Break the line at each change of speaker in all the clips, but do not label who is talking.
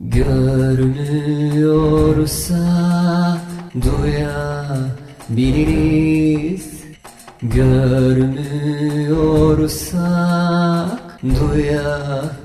Görünüyorsa duyabiliriz. Görmüyorsa duyabiliriz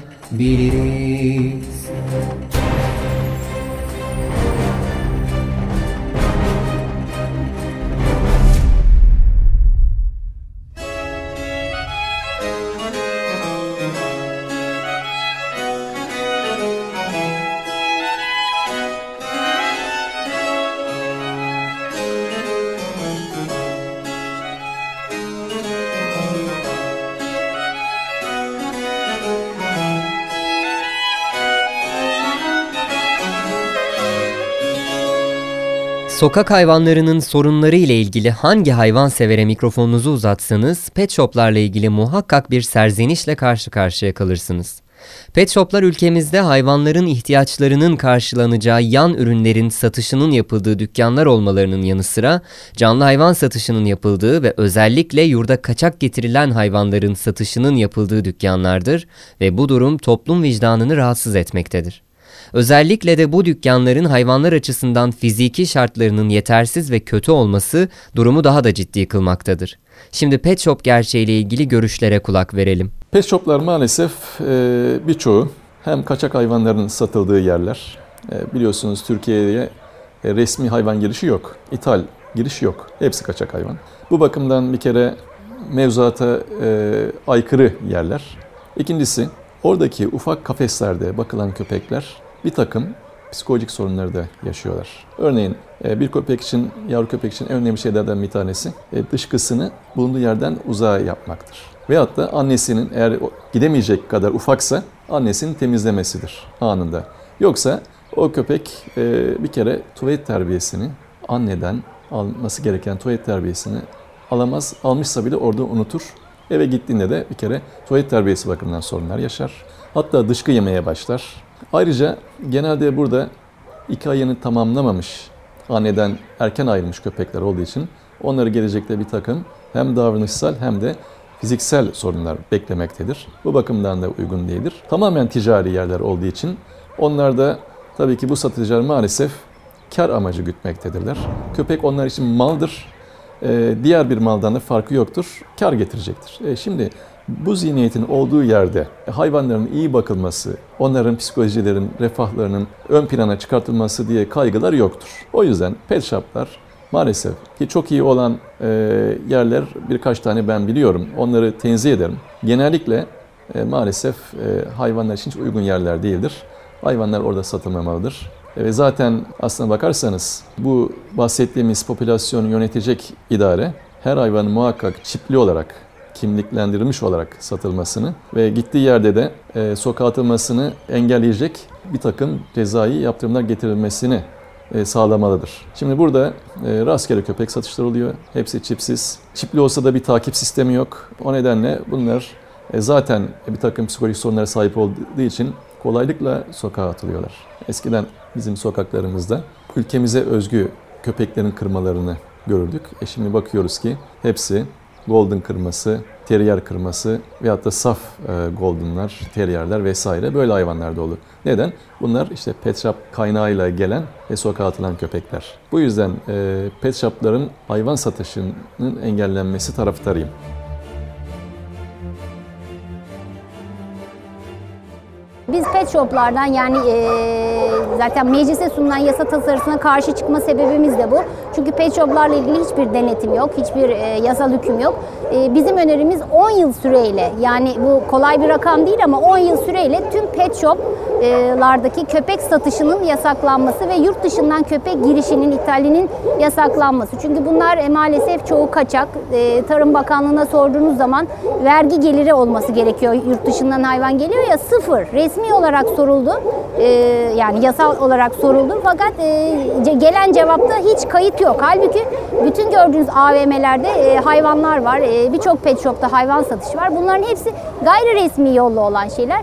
Sokak hayvanlarının sorunları ile ilgili hangi hayvan severe mikrofonunuzu uzatsanız pet shoplarla ilgili muhakkak bir serzenişle karşı karşıya kalırsınız. Pet shoplar ülkemizde hayvanların ihtiyaçlarının karşılanacağı yan ürünlerin satışının yapıldığı dükkanlar olmalarının yanı sıra canlı hayvan satışının yapıldığı ve özellikle yurda kaçak getirilen hayvanların satışının yapıldığı dükkanlardır ve bu durum toplum vicdanını rahatsız etmektedir. Özellikle de bu dükkanların hayvanlar açısından fiziki şartlarının yetersiz ve kötü olması durumu daha da ciddi kılmaktadır. Şimdi pet shop gerçeğiyle ilgili görüşlere kulak verelim.
Pet shoplar maalesef e, birçoğu hem kaçak hayvanların satıldığı yerler. E, biliyorsunuz Türkiye'ye e, resmi hayvan girişi yok. İthal giriş yok. Hepsi kaçak hayvan. Bu bakımdan bir kere mevzuata e, aykırı yerler. İkincisi oradaki ufak kafeslerde bakılan köpekler bir takım psikolojik sorunları da yaşıyorlar. Örneğin e, bir köpek için, yavru köpek için en önemli şeylerden bir tanesi e, dışkısını bulunduğu yerden uzağa yapmaktır. Veyahut da annesinin eğer gidemeyecek kadar ufaksa annesinin temizlemesidir anında. Yoksa o köpek e, bir kere tuvalet terbiyesini anneden alması gereken tuvalet terbiyesini alamaz. Almışsa bile orada unutur. Eve gittiğinde de bir kere tuvalet terbiyesi bakımından sorunlar yaşar. Hatta dışkı yemeye başlar. Ayrıca genelde burada iki ayını tamamlamamış anneden erken ayrılmış köpekler olduğu için onları gelecekte bir takım hem davranışsal hem de fiziksel sorunlar beklemektedir. Bu bakımdan da uygun değildir. Tamamen ticari yerler olduğu için onlar da tabii ki bu satıcılar maalesef kar amacı gütmektedirler. Köpek onlar için maldır. Ee, diğer bir maldan da farkı yoktur. Kar getirecektir. E şimdi bu zihniyetin olduğu yerde hayvanların iyi bakılması, onların psikolojilerin, refahlarının ön plana çıkartılması diye kaygılar yoktur. O yüzden pet shoplar maalesef ki çok iyi olan e, yerler birkaç tane ben biliyorum. Onları tenzih ederim. Genellikle e, maalesef e, hayvanlar için hiç uygun yerler değildir. Hayvanlar orada satılmamalıdır. Ve zaten aslına bakarsanız bu bahsettiğimiz popülasyonu yönetecek idare her hayvanın muhakkak çipli olarak kimliklendirilmiş olarak satılmasını ve gittiği yerde de e, sokağa atılmasını engelleyecek bir takım cezai yaptırımlar getirilmesini e, sağlamalıdır. Şimdi burada e, rastgele köpek satışları oluyor. Hepsi çipsiz. Çipli olsa da bir takip sistemi yok. O nedenle bunlar e, zaten bir takım psikolojik sorunlara sahip olduğu için kolaylıkla sokağa atılıyorlar. Eskiden bizim sokaklarımızda ülkemize özgü köpeklerin kırmalarını görürdük. E şimdi bakıyoruz ki hepsi golden kırması, terrier kırması veyahut da saf e, goldenlar, terrierler vesaire böyle hayvanlar dolu. Neden? Bunlar işte pet shop kaynağıyla gelen ve sokağa atılan köpekler. Bu yüzden e, pet shopların hayvan satışının engellenmesi taraftarıyım.
Biz pet shoplardan yani e, zaten meclise sunulan yasa tasarısına karşı çıkma sebebimiz de bu. Çünkü pet shoplarla ilgili hiçbir denetim yok, hiçbir e, yasal hüküm yok. E, bizim önerimiz 10 yıl süreyle yani bu kolay bir rakam değil ama 10 yıl süreyle tüm pet shoplardaki köpek satışının yasaklanması ve yurt dışından köpek girişinin, ithalinin yasaklanması. Çünkü bunlar e, maalesef çoğu kaçak. E, Tarım Bakanlığı'na sorduğunuz zaman vergi geliri olması gerekiyor. Yurt dışından hayvan geliyor ya sıfır. Resmi olarak soruldu. E, yani yasal olarak soruldu. Fakat e, gelen cevapta hiç kayıt yok. Halbuki bütün gördüğünüz AVM'lerde e, hayvanlar var. E, Birçok pet shop'ta hayvan satışı var. Bunların hepsi gayri resmi yolla olan şeyler.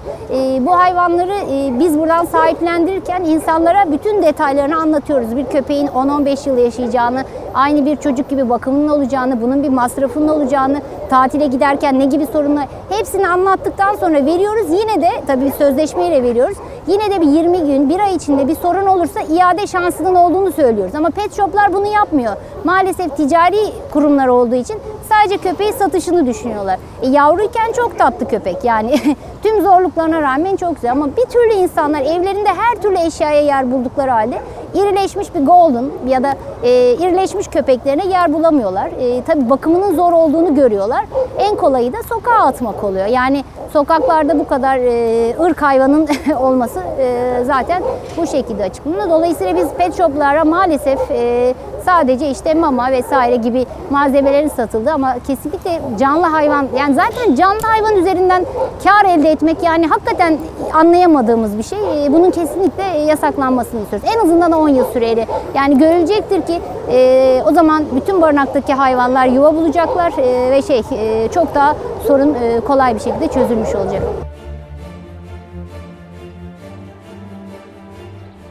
Bu hayvanları biz buradan sahiplendirirken insanlara bütün detaylarını anlatıyoruz. Bir köpeğin 10-15 yıl yaşayacağını, aynı bir çocuk gibi bakımının olacağını, bunun bir masrafının olacağını, tatile giderken ne gibi sorunlar hepsini anlattıktan sonra veriyoruz. Yine de tabii sözleşmeyle veriyoruz. Yine de bir 20 gün, bir ay içinde bir sorun olursa iade şansının olduğunu söylüyoruz. Ama pet shoplar bunu yapmıyor. Maalesef ticari kurumlar olduğu için sadece köpeği satışını düşünüyorlar. E, yavruyken çok tatlı köpek yani tüm zorluklarına rağmen çok güzel ama bir türlü insanlar evlerinde her türlü eşyaya yer buldukları halde irileşmiş bir golden ya da e, irileşmiş köpeklerine yer bulamıyorlar. E, tabii bakımının zor olduğunu görüyorlar. En kolayı da sokağa atmak oluyor. Yani sokaklarda bu kadar e, ırk hayvanın olması e, zaten bu şekilde açıklanıyor. Dolayısıyla biz pet shoplara maalesef e, sadece işte mama vesaire gibi malzemelerin satıldığı ama kesinlikle canlı hayvan yani zaten canlı hayvan üzerinden kar elde etmek yani hakikaten anlayamadığımız bir şey. E, Bunun kesinlikle yasaklanmasını istiyoruz. En azından 10 yıl süreyle. Yani görülecektir ki e, o zaman bütün barınaktaki hayvanlar yuva bulacaklar e, ve şey e, çok daha sorun e, kolay bir şekilde çözülmüş olacak.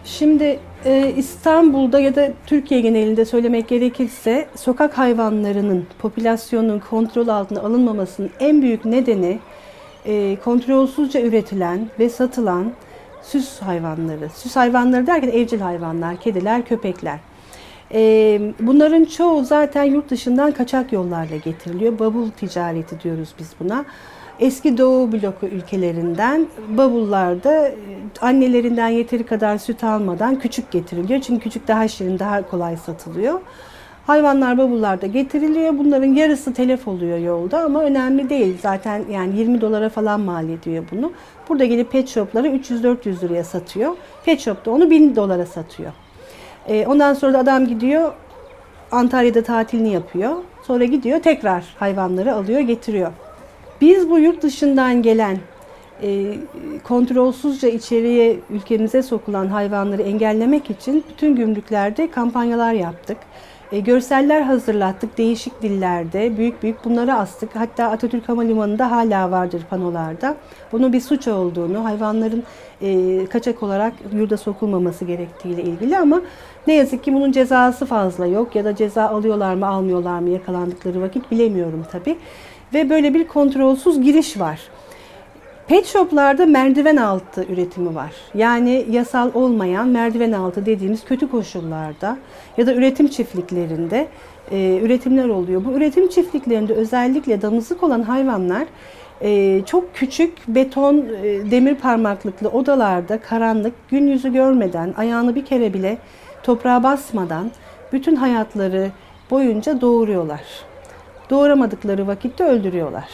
Şimdi e, İstanbul'da ya da Türkiye genelinde söylemek gerekirse sokak hayvanlarının popülasyonun kontrol altına alınmamasının en büyük nedeni e, kontrolsüzce üretilen ve satılan süs hayvanları. Süs hayvanları derken evcil hayvanlar, kediler, köpekler. E, bunların çoğu zaten yurt dışından kaçak yollarla getiriliyor. Bavul ticareti diyoruz biz buna. Eski Doğu bloku ülkelerinden bavullarda e, annelerinden yeteri kadar süt almadan küçük getiriliyor. Çünkü küçük daha şirin, daha kolay satılıyor. Hayvanlar bavullarda getiriliyor. Bunların yarısı telef oluyor yolda ama önemli değil. Zaten yani 20 dolara falan mal ediyor bunu. Burada gelip pet shopları 300-400 liraya satıyor. Pet shop da onu 1000 dolara satıyor. E, ondan sonra da adam gidiyor Antalya'da tatilini yapıyor. Sonra gidiyor tekrar hayvanları alıyor getiriyor. Biz bu yurt dışından gelen e, kontrolsüzce içeriye ülkemize sokulan hayvanları engellemek için bütün gümrüklerde kampanyalar yaptık. E, görseller hazırlattık değişik dillerde. Büyük büyük bunları astık. Hatta Atatürk Havalimanı'nda hala vardır panolarda. Bunun bir suç olduğunu, hayvanların e, kaçak olarak yurda sokulmaması gerektiğiyle ilgili ama ne yazık ki bunun cezası fazla yok ya da ceza alıyorlar mı almıyorlar mı yakalandıkları vakit bilemiyorum tabii. Ve böyle bir kontrolsüz giriş var. Pet shoplarda merdiven altı üretimi var. Yani yasal olmayan merdiven altı dediğimiz kötü koşullarda ya da üretim çiftliklerinde e, üretimler oluyor. Bu üretim çiftliklerinde özellikle damızlık olan hayvanlar e, çok küçük beton e, demir parmaklıklı odalarda karanlık gün yüzü görmeden ayağını bir kere bile toprağa basmadan bütün hayatları boyunca doğuruyorlar. Doğuramadıkları vakitte öldürüyorlar.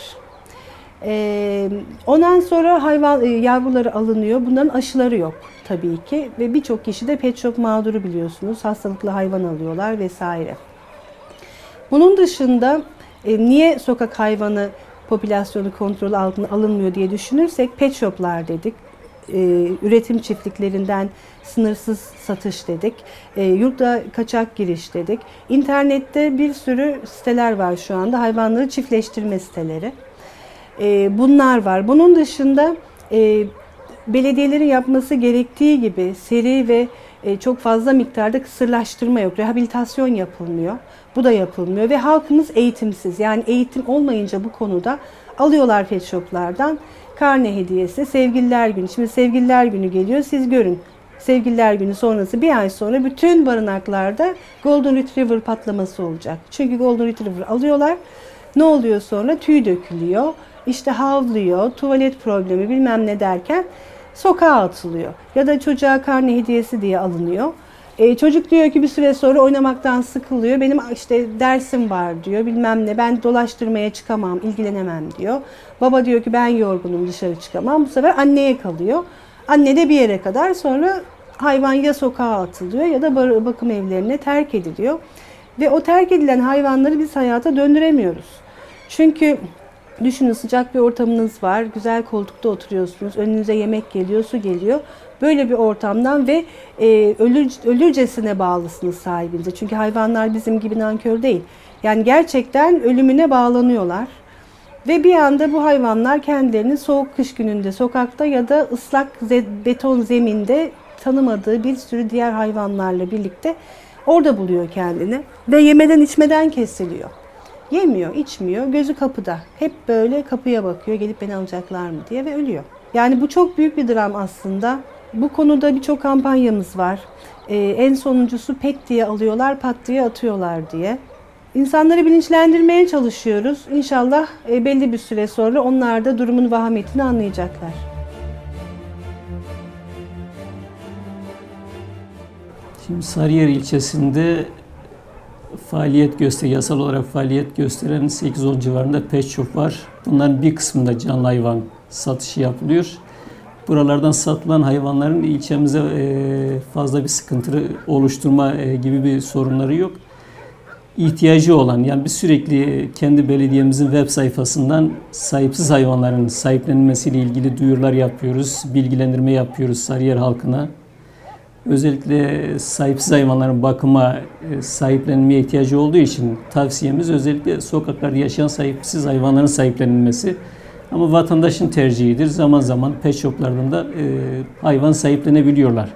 Ee, ondan sonra hayvan e, yavruları alınıyor. Bunların aşıları yok tabii ki ve birçok kişi de pet shop mağduru biliyorsunuz. Hastalıklı hayvan alıyorlar vesaire. Bunun dışında e, niye sokak hayvanı popülasyonu kontrol altına alınmıyor diye düşünürsek pet shoplar dedik. E, üretim çiftliklerinden sınırsız satış dedik. E, yurtta kaçak giriş dedik. İnternette bir sürü siteler var şu anda. Hayvanları çiftleştirme siteleri. E, bunlar var. Bunun dışında e, belediyelerin yapması gerektiği gibi seri ve e, çok fazla miktarda kısırlaştırma yok. Rehabilitasyon yapılmıyor. Bu da yapılmıyor ve halkımız eğitimsiz. Yani eğitim olmayınca bu konuda alıyorlar pet shoplardan karne hediyesi, sevgililer günü. Şimdi sevgililer günü geliyor siz görün. Sevgililer günü sonrası bir ay sonra bütün barınaklarda Golden Retriever patlaması olacak. Çünkü Golden Retriever alıyorlar. Ne oluyor sonra? Tüy dökülüyor. işte havlıyor, tuvalet problemi bilmem ne derken sokağa atılıyor. Ya da çocuğa karne hediyesi diye alınıyor. E, çocuk diyor ki bir süre sonra oynamaktan sıkılıyor. Benim işte dersim var diyor bilmem ne. Ben dolaştırmaya çıkamam, ilgilenemem diyor. Baba diyor ki ben yorgunum dışarı çıkamam. Bu sefer anneye kalıyor. Anne de bir yere kadar sonra hayvan ya sokağa atılıyor ya da bakım evlerine terk ediliyor. Ve o terk edilen hayvanları biz hayata döndüremiyoruz. Çünkü düşünün sıcak bir ortamınız var, güzel koltukta oturuyorsunuz, önünüze yemek geliyor, su geliyor. Böyle bir ortamdan ve e, ölür, ölürcesine bağlısınız sahibinize. Çünkü hayvanlar bizim gibi nankör değil. Yani gerçekten ölümüne bağlanıyorlar. Ve bir anda bu hayvanlar kendilerini soğuk kış gününde sokakta ya da ıslak beton zeminde tanımadığı bir sürü diğer hayvanlarla birlikte orada buluyor kendini. Ve yemeden içmeden kesiliyor. Yemiyor, içmiyor, gözü kapıda. Hep böyle kapıya bakıyor, gelip beni alacaklar mı diye ve ölüyor. Yani bu çok büyük bir dram aslında. Bu konuda birçok kampanyamız var. Ee, en sonuncusu pet diye alıyorlar, pat diye atıyorlar diye. İnsanları bilinçlendirmeye çalışıyoruz. İnşallah e, belli bir süre sonra onlar da durumun vahametini anlayacaklar.
Şimdi Sarıyer ilçesinde faaliyet göster, yasal olarak faaliyet gösteren 8-10 civarında pet shop var. Bunların bir kısmında canlı hayvan satışı yapılıyor. Buralardan satılan hayvanların ilçemize e, fazla bir sıkıntı oluşturma e, gibi bir sorunları yok. İhtiyacı olan yani biz sürekli kendi belediyemizin web sayfasından sahipsiz hayvanların sahiplenilmesiyle ilgili duyurular yapıyoruz, bilgilendirme yapıyoruz Sarıyer halkına. Özellikle sahipsiz hayvanların bakıma, e, sahiplenmeye ihtiyacı olduğu için tavsiyemiz özellikle sokaklarda yaşayan sahipsiz hayvanların sahiplenilmesi. Ama vatandaşın tercihidir. Zaman zaman pet shoplardan da e, hayvan sahiplenebiliyorlar.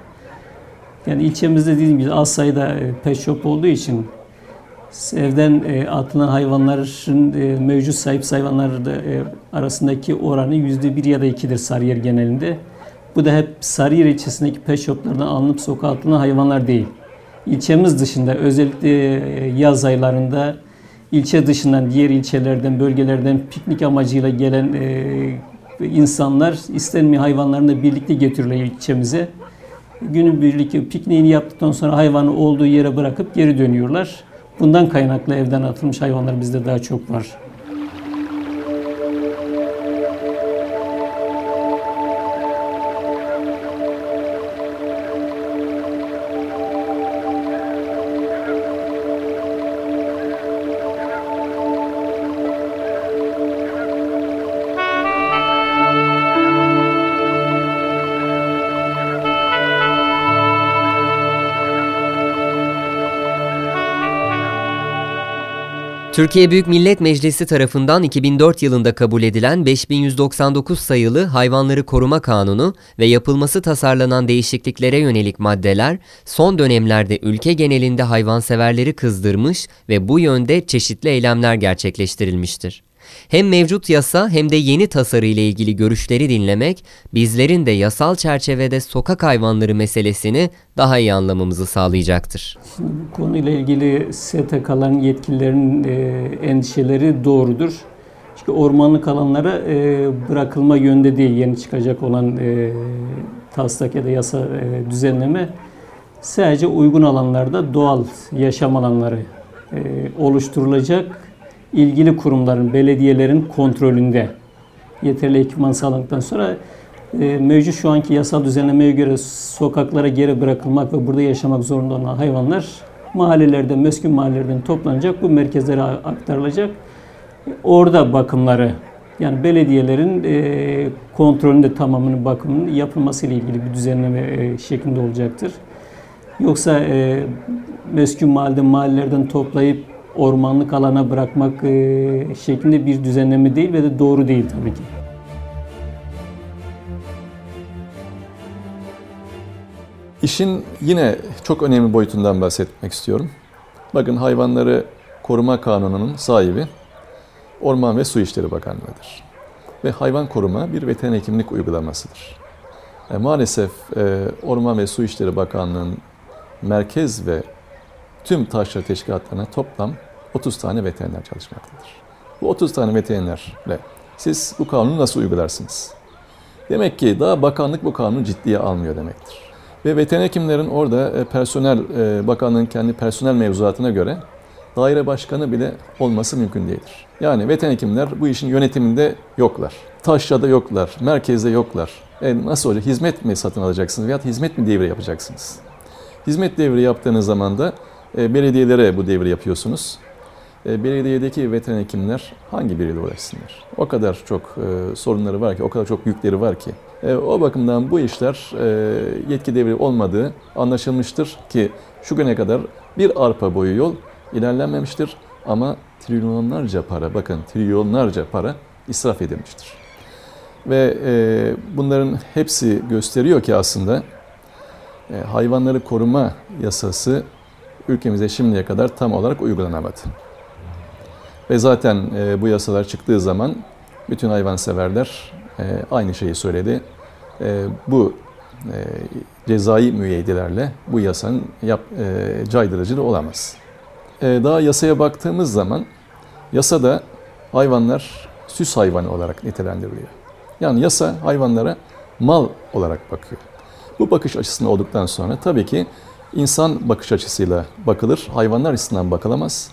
Yani ilçemizde dediğim gibi az sayıda e, pet shop olduğu için evden e, atılan hayvanların mevcut sahip hayvanlar da, arasındaki oranı yüzde bir ya da ikidir Sarıyer genelinde. Bu da hep Sarıyer ilçesindeki pet shoplardan alınıp sokağa atılan hayvanlar değil. İlçemiz dışında özellikle e, yaz aylarında ilçe dışından diğer ilçelerden, bölgelerden piknik amacıyla gelen e, insanlar istenmeyen hayvanlarını birlikte getiriyorlar ilçemize. Günün birlikte pikniğini yaptıktan sonra hayvanı olduğu yere bırakıp geri dönüyorlar. Bundan kaynaklı evden atılmış hayvanlar bizde daha çok var.
Türkiye Büyük Millet Meclisi tarafından 2004 yılında kabul edilen 5199 sayılı Hayvanları Koruma Kanunu ve yapılması tasarlanan değişikliklere yönelik maddeler son dönemlerde ülke genelinde hayvanseverleri kızdırmış ve bu yönde çeşitli eylemler gerçekleştirilmiştir. Hem mevcut yasa hem de yeni tasarı ile ilgili görüşleri dinlemek, bizlerin de yasal çerçevede sokak hayvanları meselesini daha iyi anlamamızı sağlayacaktır.
Bu konuyla ilgili STK'ların yetkililerinin e, endişeleri doğrudur. Çünkü ormanlık alanlara e, bırakılma yönde değil yeni çıkacak olan e, taslak ya da yasa düzenleme sadece uygun alanlarda doğal yaşam alanları oluşturulacak ilgili kurumların, belediyelerin kontrolünde yeterli ekipman sağlandıktan sonra e, mevcut şu anki yasal düzenlemeye göre sokaklara geri bırakılmak ve burada yaşamak zorunda olan hayvanlar mahallelerde, meskun mahallelerden toplanacak, bu merkezlere aktarılacak. Orada bakımları yani belediyelerin e, kontrolünde tamamının bakımının yapılması ile ilgili bir düzenleme e, şeklinde olacaktır. Yoksa e, meskun mahallede mahallelerden toplayıp ormanlık alana bırakmak e, şeklinde bir düzenleme değil ve de doğru değil tabii ki.
İşin yine çok önemli boyutundan bahsetmek istiyorum. Bakın hayvanları koruma kanununun sahibi Orman ve Su İşleri Bakanlığı'dır. Ve hayvan koruma bir veteriner hekimlik uygulamasıdır. E, maalesef e, Orman ve Su İşleri Bakanlığı'nın merkez ve tüm taşra teşkilatlarına toplam 30 tane veteriner çalışmaktadır. Bu 30 tane veterinerle siz bu kanunu nasıl uygularsınız? Demek ki daha bakanlık bu kanunu ciddiye almıyor demektir. Ve veteriner hekimlerin orada e, personel, e, bakanlığın kendi personel mevzuatına göre daire başkanı bile olması mümkün değildir. Yani veteriner hekimler bu işin yönetiminde yoklar. Taşra'da yoklar, merkezde yoklar. E nasıl olacak? Hizmet mi satın alacaksınız veya hizmet mi devri yapacaksınız? Hizmet devri yaptığınız zaman da e, belediyelere bu devri yapıyorsunuz. E, belediyedeki veteriner hekimler hangi biriyle uğraşsınlar? O kadar çok e, sorunları var ki, o kadar çok yükleri var ki. E, o bakımdan bu işler yetki devri olmadığı anlaşılmıştır ki şu güne kadar bir arpa boyu yol ilerlenmemiştir ama trilyonlarca para, bakın trilyonlarca para israf edilmiştir. Ve bunların hepsi gösteriyor ki aslında hayvanları koruma yasası ülkemizde şimdiye kadar tam olarak uygulanamadı. Ve zaten e, bu yasalar çıktığı zaman bütün hayvanseverler e, aynı şeyi söyledi. E, bu e, cezai müeyyidelerle bu yasanın yap, e, caydırıcılığı olamaz. E, daha yasaya baktığımız zaman yasada hayvanlar süs hayvanı olarak nitelendiriliyor. Yani yasa hayvanlara mal olarak bakıyor. Bu bakış açısında olduktan sonra tabii ki insan bakış açısıyla bakılır, hayvanlar açısından bakılamaz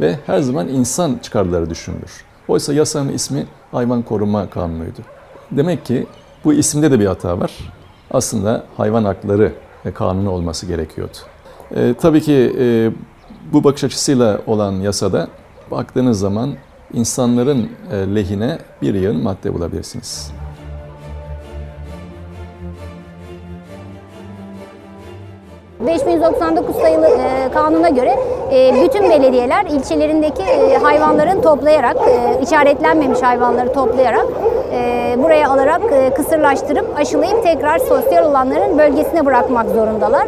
ve her zaman insan çıkarları düşünülür. Oysa yasanın ismi Hayvan Koruma Kanunu'ydu. Demek ki bu isimde de bir hata var. Aslında hayvan hakları kanunu olması gerekiyordu. E, tabii ki e, bu bakış açısıyla olan yasada baktığınız zaman insanların e, lehine bir yığın madde bulabilirsiniz.
...5199 sayılı e, kanuna göre e, bütün belediyeler ilçelerindeki e, hayvanların toplayarak, e, işaretlenmemiş hayvanları toplayarak e, buraya alarak e, kısırlaştırıp aşılayıp tekrar sosyal olanların bölgesine bırakmak zorundalar.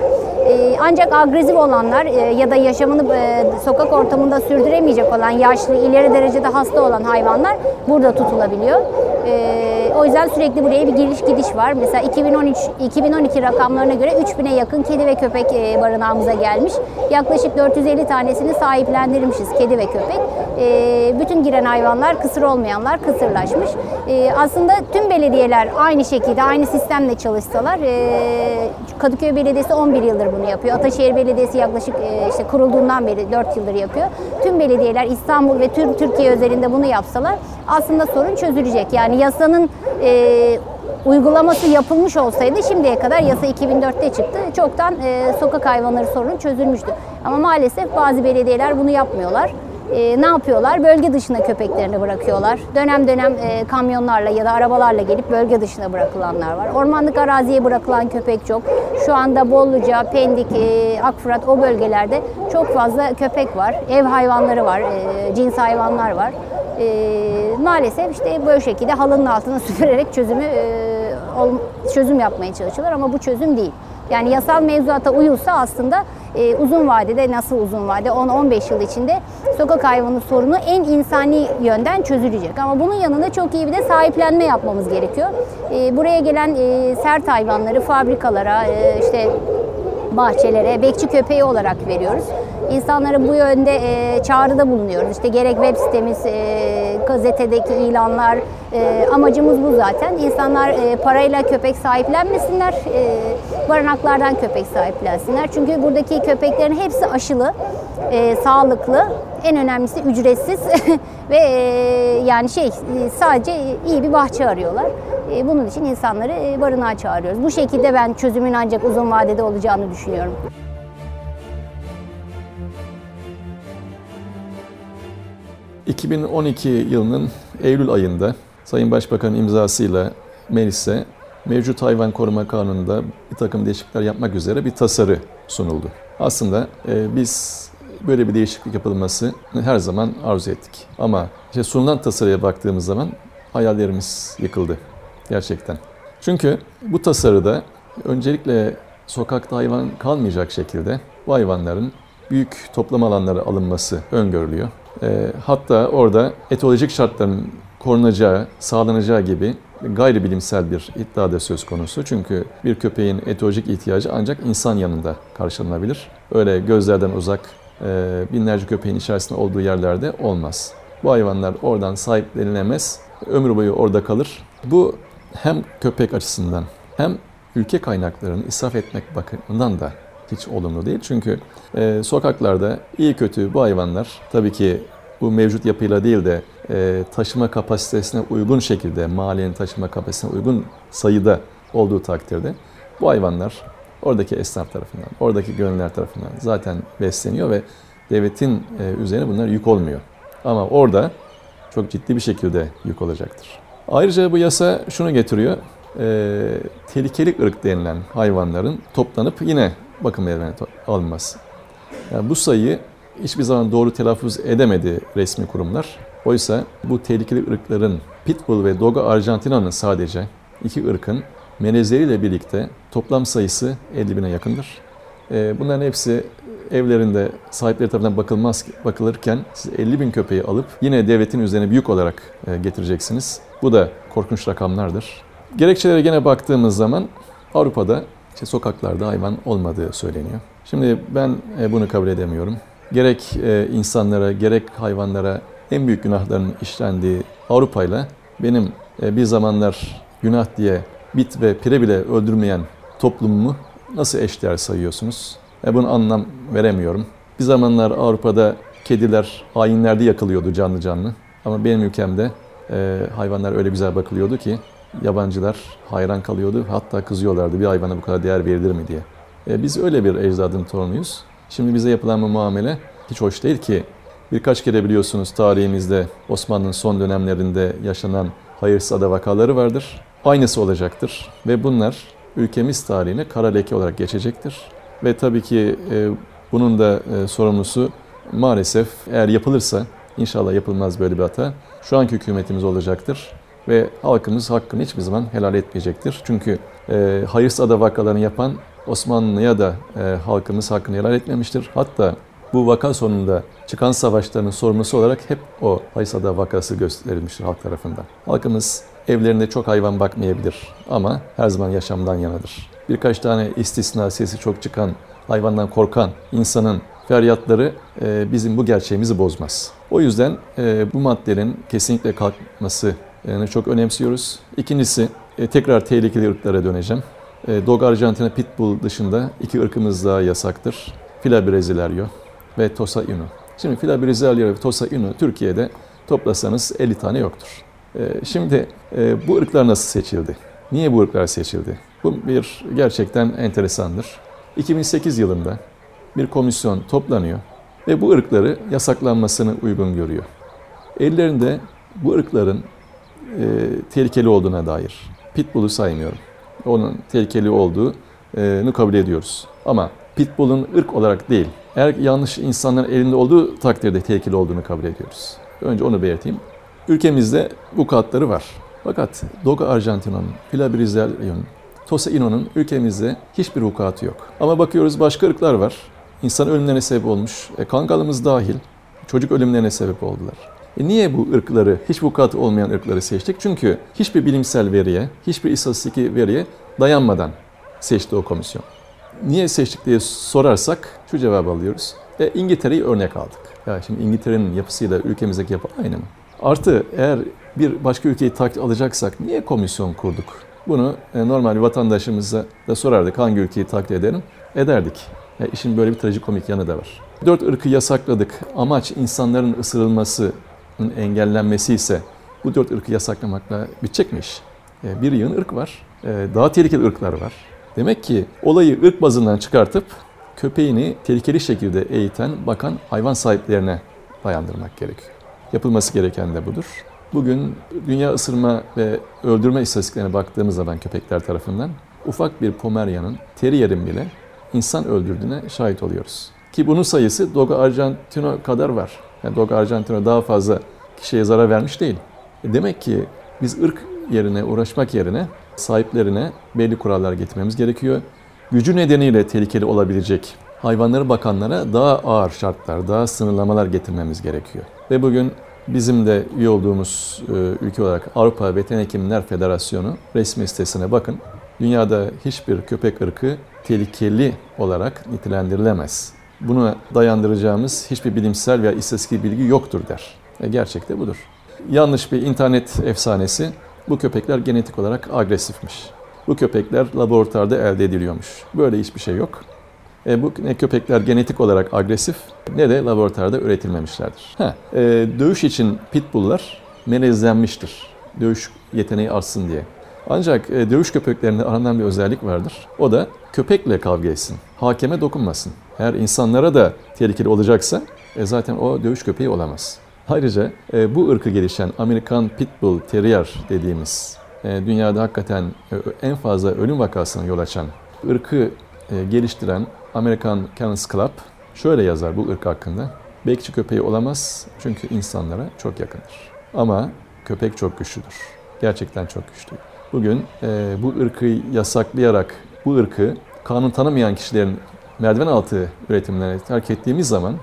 E, ancak agresif olanlar e, ya da yaşamını e, sokak ortamında sürdüremeyecek olan yaşlı, ileri derecede hasta olan hayvanlar burada tutulabiliyor. E, o yüzden sürekli buraya bir giriş gidiş var. Mesela 2013 2012 rakamlarına göre 3000'e yakın kedi ve köpek e, barınağımıza gelmiş. Yaklaşık 450 tanesini sahiplendirmişiz kedi ve köpek. E, bütün giren hayvanlar kısır olmayanlar kısırlaşmış. E, aslında tüm belediyeler aynı şekilde aynı sistemle çalışsalar e, Kadıköy Belediyesi 11 yıldır bunu yapıyor. Ataşehir Belediyesi yaklaşık e, işte kurulduğundan beri 4 yıldır yapıyor. Tüm belediyeler İstanbul ve tüm Türkiye özelinde bunu yapsalar aslında sorun çözülecek. Yani yasanın e, uygulaması yapılmış olsaydı şimdiye kadar yasa 2004'te çıktı. Çoktan e, sokak hayvanları sorunu çözülmüştü. Ama maalesef bazı belediyeler bunu yapmıyorlar. E, ne yapıyorlar? Bölge dışına köpeklerini bırakıyorlar. Dönem dönem e, kamyonlarla ya da arabalarla gelip bölge dışına bırakılanlar var. Ormanlık araziye bırakılan köpek çok. Şu anda Bolluca, Pendik, e, Akfırat o bölgelerde çok fazla köpek var. Ev hayvanları var, e, cins hayvanlar var. E, maalesef işte böyle şekilde halının altına süpürerek çözümü e, çözüm yapmaya çalışıyorlar ama bu çözüm değil. Yani yasal mevzuata uyulsa aslında e, uzun vadede nasıl uzun vade 10-15 yıl içinde sokak hayvanı sorunu en insani yönden çözülecek. Ama bunun yanında çok iyi bir de sahiplenme yapmamız gerekiyor. E, buraya gelen e, sert hayvanları fabrikalara e, işte bahçelere bekçi köpeği olarak veriyoruz. İnsanlara bu yönde e, çağrıda bulunuyoruz. İşte gerek web sitemiz, e, gazetedeki ilanlar, e, amacımız bu zaten. İnsanlar e, parayla köpek sahiplenmesinler, e, barınaklardan köpek sahiplensinler. Çünkü buradaki köpeklerin hepsi aşılı, e, sağlıklı, en önemlisi ücretsiz ve e, yani şey e, sadece iyi bir bahçe arıyorlar. E, bunun için insanları e, barınağa çağırıyoruz. Bu şekilde ben çözümün ancak uzun vadede olacağını düşünüyorum.
...2012 yılının Eylül ayında Sayın Başbakan'ın imzasıyla meclise mevcut hayvan koruma kanununda bir takım değişiklikler yapmak üzere bir tasarı sunuldu. Aslında e, biz böyle bir değişiklik yapılması her zaman arzu ettik. Ama işte sunulan tasarıya baktığımız zaman hayallerimiz yıkıldı gerçekten. Çünkü bu tasarıda öncelikle sokakta hayvan kalmayacak şekilde bu hayvanların büyük toplam alanlara alınması öngörülüyor. E, hatta orada etolojik şartların korunacağı, sağlanacağı gibi gayri bilimsel bir iddia da söz konusu. Çünkü bir köpeğin etolojik ihtiyacı ancak insan yanında karşılanabilir. Öyle gözlerden uzak e, binlerce köpeğin içerisinde olduğu yerlerde olmaz. Bu hayvanlar oradan sahiplenilemez, ömür boyu orada kalır. Bu hem köpek açısından hem ülke kaynaklarını israf etmek bakımından da hiç olumlu değil. Çünkü e, sokaklarda iyi kötü bu hayvanlar tabii ki bu mevcut yapıyla değil de e, taşıma kapasitesine uygun şekilde, mahallenin taşıma kapasitesine uygun sayıda olduğu takdirde bu hayvanlar oradaki esnaf tarafından, oradaki gönüller tarafından zaten besleniyor ve devletin e, üzerine bunlar yük olmuyor. Ama orada çok ciddi bir şekilde yük olacaktır. Ayrıca bu yasa şunu getiriyor. E, tehlikeli ırk denilen hayvanların toplanıp yine bakım evine alınması. Yani bu sayıyı hiçbir zaman doğru telaffuz edemedi resmi kurumlar. Oysa bu tehlikeli ırkların Pitbull ve Dogo Argentina'nın sadece iki ırkın melezleriyle birlikte toplam sayısı 50 bine yakındır. Ee, bunların hepsi evlerinde sahipleri tarafından bakılmaz bakılırken siz 50 bin köpeği alıp yine devletin üzerine büyük olarak e, getireceksiniz. Bu da korkunç rakamlardır. Gerekçelere gene baktığımız zaman Avrupa'da işte sokaklarda hayvan olmadığı söyleniyor. Şimdi ben e, bunu kabul edemiyorum. Gerek e, insanlara gerek hayvanlara en büyük günahların işlendiği Avrupa ile benim e, bir zamanlar günah diye bit ve pire bile öldürmeyen toplumumu nasıl eşdeğer sayıyorsunuz? Bunu anlam veremiyorum. Bir zamanlar Avrupa'da kediler ayinlerde yakılıyordu canlı canlı. Ama benim ülkemde e, hayvanlar öyle güzel bakılıyordu ki yabancılar hayran kalıyordu. Hatta kızıyorlardı bir hayvana bu kadar değer verilir mi diye. E, biz öyle bir ecdadın torunuyuz. Şimdi bize yapılan bu muamele hiç hoş değil ki. Birkaç kere biliyorsunuz tarihimizde Osmanlı'nın son dönemlerinde yaşanan hayırsız ada vakaları vardır. Aynısı olacaktır ve bunlar ülkemiz tarihine kara leke olarak geçecektir. Ve tabii ki e, bunun da e, sorumlusu maalesef eğer yapılırsa, inşallah yapılmaz böyle bir hata, şu anki hükümetimiz olacaktır. Ve halkımız hakkını hiçbir zaman helal etmeyecektir. Çünkü e, hayırsız ada vakalarını yapan Osmanlı'ya da e, halkımız hakkını helal etmemiştir. Hatta bu vaka sonunda çıkan savaşların sorumlusu olarak hep o hayırsız ada vakası gösterilmiştir halk tarafından. Halkımız evlerinde çok hayvan bakmayabilir ama her zaman yaşamdan yanadır. Birkaç tane istisna sesi çok çıkan, hayvandan korkan insanın feryatları e, bizim bu gerçeğimizi bozmaz. O yüzden e, bu maddenin kesinlikle kalkması yani çok önemsiyoruz. İkincisi e, tekrar tehlikeli ırklara döneceğim. E, Dog Arjantina Pitbull dışında iki ırkımız daha yasaktır. Fila Brasilerio ve Tosa Inu. Şimdi Fila Brasilerio ve Tosa Inu Türkiye'de toplasanız 50 tane yoktur. E, şimdi bu ırklar nasıl seçildi? Niye bu ırklar seçildi? Bu bir gerçekten enteresandır. 2008 yılında bir komisyon toplanıyor ve bu ırkları yasaklanmasını uygun görüyor. Ellerinde bu ırkların e, tehlikeli olduğuna dair. Pitbull'u saymıyorum. Onun tehlikeli olduğunu kabul ediyoruz. Ama Pitbull'un ırk olarak değil, eğer yanlış insanların elinde olduğu takdirde tehlikeli olduğunu kabul ediyoruz. Önce onu belirteyim. Ülkemizde bu katları var. Fakat Dogo Argentino'nun, Fila Brazilia'nın, Tosa Ino'nun ülkemizde hiçbir vukuatı yok. Ama bakıyoruz başka ırklar var. İnsan ölümlerine sebep olmuş. E, kangalımız dahil çocuk ölümlerine sebep oldular. E niye bu ırkları, hiç vukuatı olmayan ırkları seçtik? Çünkü hiçbir bilimsel veriye, hiçbir istatistik veriye dayanmadan seçti o komisyon. Niye seçtik diye sorarsak şu cevabı alıyoruz. E, İngiltere'yi örnek aldık. Ya şimdi İngiltere'nin yapısıyla ülkemizdeki yapı aynı mı? Artı eğer bir başka ülkeyi taklit alacaksak niye komisyon kurduk? Bunu e, normal bir vatandaşımıza da sorardık hangi ülkeyi taklit edelim? Ederdik. E, işin böyle bir trajikomik yanı da var. Dört ırkı yasakladık. Amaç insanların ısırılmasının engellenmesi ise bu dört ırkı yasaklamakla bitecek mi iş? E, bir yığın ırk var. E, daha tehlikeli ırklar var. Demek ki olayı ırk bazından çıkartıp köpeğini tehlikeli şekilde eğiten, bakan hayvan sahiplerine dayandırmak gerekiyor. Yapılması gereken de budur. Bugün dünya ısırma ve öldürme istatistiklerine baktığımız zaman köpekler tarafından ufak bir Pomeryan'ın, Terrier'in bile insan öldürdüğüne şahit oluyoruz. Ki bunun sayısı Dogo Argentino kadar var. Yani Dogo Argentino daha fazla kişiye zarar vermiş değil. E demek ki biz ırk yerine uğraşmak yerine sahiplerine belli kurallar getirmemiz gerekiyor. Gücü nedeniyle tehlikeli olabilecek hayvanları bakanlara daha ağır şartlar, daha sınırlamalar getirmemiz gerekiyor. Ve bugün bizim de üye olduğumuz e, ülke olarak Avrupa Veteriner Hekimler Federasyonu resmi sitesine bakın. Dünyada hiçbir köpek ırkı tehlikeli olarak nitelendirilemez. Bunu dayandıracağımız hiçbir bilimsel veya istatistik bilgi yoktur der. E gerçekte budur. Yanlış bir internet efsanesi bu köpekler genetik olarak agresifmiş. Bu köpekler laboratuvarda elde ediliyormuş. Böyle hiçbir şey yok. E, bu ne köpekler genetik olarak agresif ne de laboratuvarda üretilmemişlerdir. Ha, e, dövüş için pitbulllar melezlenmiştir. Dövüş yeteneği artsın diye. Ancak e, dövüş köpeklerinde aranan bir özellik vardır. O da köpekle kavga etsin. Hakeme dokunmasın. Eğer insanlara da tehlikeli olacaksa e, zaten o dövüş köpeği olamaz. Ayrıca e, bu ırkı gelişen Amerikan Pitbull Terrier dediğimiz e, dünyada hakikaten e, en fazla ölüm vakasına yol açan ırkı e, geliştiren Amerikan Kennels Club şöyle yazar bu ırk hakkında. Bekçi köpeği olamaz çünkü insanlara çok yakındır. Ama köpek çok güçlüdür. Gerçekten çok güçlü. Bugün e, bu ırkı yasaklayarak bu ırkı kanun tanımayan kişilerin merdiven altı üretimlerine terk ettiğimiz zaman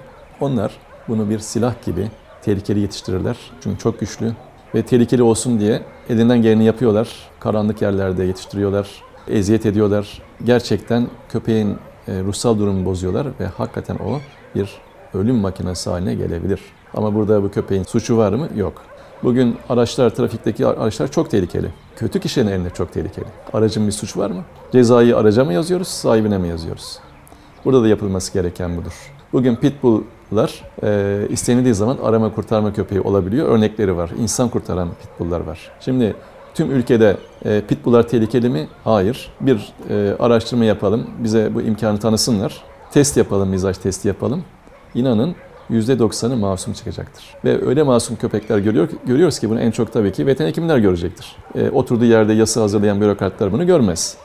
onlar bunu bir silah gibi tehlikeli yetiştirirler. Çünkü çok güçlü ve tehlikeli olsun diye elinden geleni yapıyorlar. Karanlık yerlerde yetiştiriyorlar. eziyet ediyorlar. Gerçekten köpeğin e, ruhsal durumunu bozuyorlar ve hakikaten o bir ölüm makinesi haline gelebilir. Ama burada bu köpeğin suçu var mı? Yok. Bugün araçlar, trafikteki araçlar çok tehlikeli. Kötü kişinin elinde çok tehlikeli. Aracın bir suç var mı? Cezayı araca mı yazıyoruz, sahibine mi yazıyoruz? Burada da yapılması gereken budur. Bugün pitbulllar e, istenildiği zaman arama kurtarma köpeği olabiliyor. Örnekleri var. İnsan kurtaran pitbulllar var. Şimdi tüm ülkede e, pitbulllar tehlikeli mi? Hayır. Bir e, araştırma yapalım. Bize bu imkanı tanısınlar. Test yapalım, mizaj testi yapalım. İnanın %90'ı masum çıkacaktır. Ve öyle masum köpekler görüyor, görüyoruz ki bunu en çok tabii ki veteriner hekimler görecektir. E, oturduğu yerde yasa hazırlayan bürokratlar bunu görmez.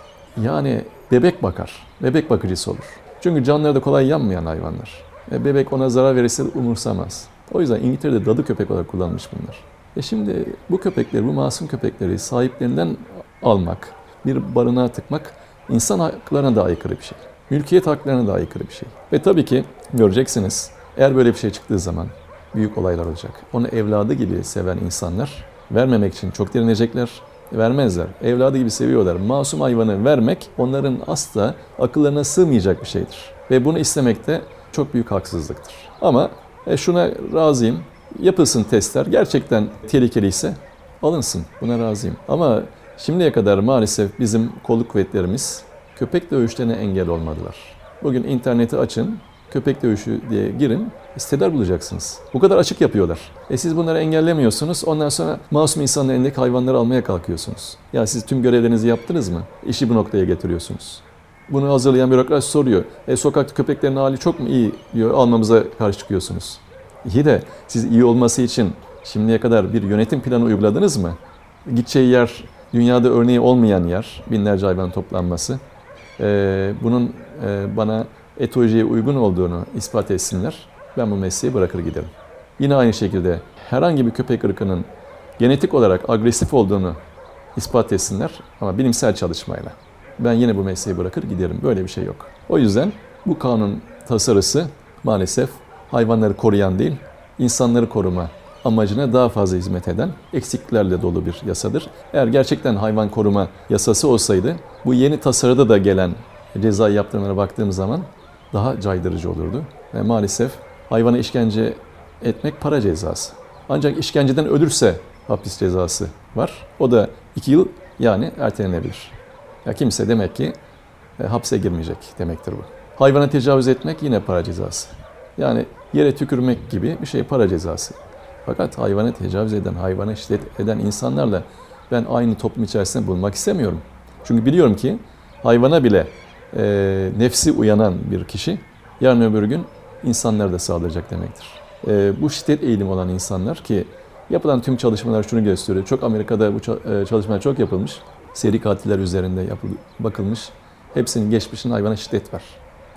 Yani bebek bakar, bebek bakıcısı olur. Çünkü canları da kolay yanmayan hayvanlar. E, bebek ona zarar verirse umursamaz. O yüzden İngiltere'de dadı köpek olarak kullanılmış bunlar. E şimdi bu köpekleri, bu masum köpekleri sahiplerinden almak, bir barınağa tıkmak insan haklarına da aykırı bir şey. Mülkiyet haklarına da aykırı bir şey. Ve tabii ki göreceksiniz eğer böyle bir şey çıktığı zaman büyük olaylar olacak. Onu evladı gibi seven insanlar vermemek için çok direnecekler, vermezler. Evladı gibi seviyorlar. Masum hayvanı vermek onların asla akıllarına sığmayacak bir şeydir. Ve bunu istemek de çok büyük haksızlıktır. Ama e, şuna razıyım. Yapılsın testler. Gerçekten tehlikeliyse alınsın. Buna razıyım. Ama şimdiye kadar maalesef bizim kolluk kuvvetlerimiz köpek dövüşlerine engel olmadılar. Bugün interneti açın, köpek dövüşü diye girin, siteler bulacaksınız. Bu kadar açık yapıyorlar. E siz bunları engellemiyorsunuz, ondan sonra masum insanların elindeki hayvanları almaya kalkıyorsunuz. Ya siz tüm görevlerinizi yaptınız mı? İşi bu noktaya getiriyorsunuz. Bunu hazırlayan bürokrat soruyor. E, sokakta köpeklerin hali çok mu iyi diyor, almamıza karşı çıkıyorsunuz. İyi de siz iyi olması için şimdiye kadar bir yönetim planı uyguladınız mı? Gideceği yer dünyada örneği olmayan yer, binlerce hayvan toplanması. Ee, bunun e, bana etolojiye uygun olduğunu ispat etsinler. Ben bu mesleği bırakır giderim. Yine aynı şekilde herhangi bir köpek ırkının genetik olarak agresif olduğunu ispat etsinler ama bilimsel çalışmayla. Ben yine bu mesleği bırakır giderim. Böyle bir şey yok. O yüzden bu kanun tasarısı maalesef hayvanları koruyan değil, insanları koruma amacına daha fazla hizmet eden eksiklerle dolu bir yasadır. Eğer gerçekten hayvan koruma yasası olsaydı bu yeni tasarıda da gelen ceza yaptırımlara baktığım zaman daha caydırıcı olurdu. Ve maalesef hayvana işkence etmek para cezası. Ancak işkenceden ölürse hapis cezası var. O da iki yıl yani ertelenebilir. Ya kimse demek ki e, hapse girmeyecek demektir bu. Hayvana tecavüz etmek yine para cezası. Yani yere tükürmek gibi bir şey para cezası. Fakat hayvana tecavüz eden, hayvana şiddet eden insanlarla ben aynı toplum içerisinde bulunmak istemiyorum. Çünkü biliyorum ki hayvana bile e, nefsi uyanan bir kişi yarın öbür gün insanlara da saldıracak demektir. E, bu şiddet eğilimi olan insanlar ki yapılan tüm çalışmalar şunu gösteriyor. Çok Amerika'da bu çalışmalar çok yapılmış. Seri katiller üzerinde yapıl, bakılmış. Hepsinin geçmişinde hayvana şiddet var.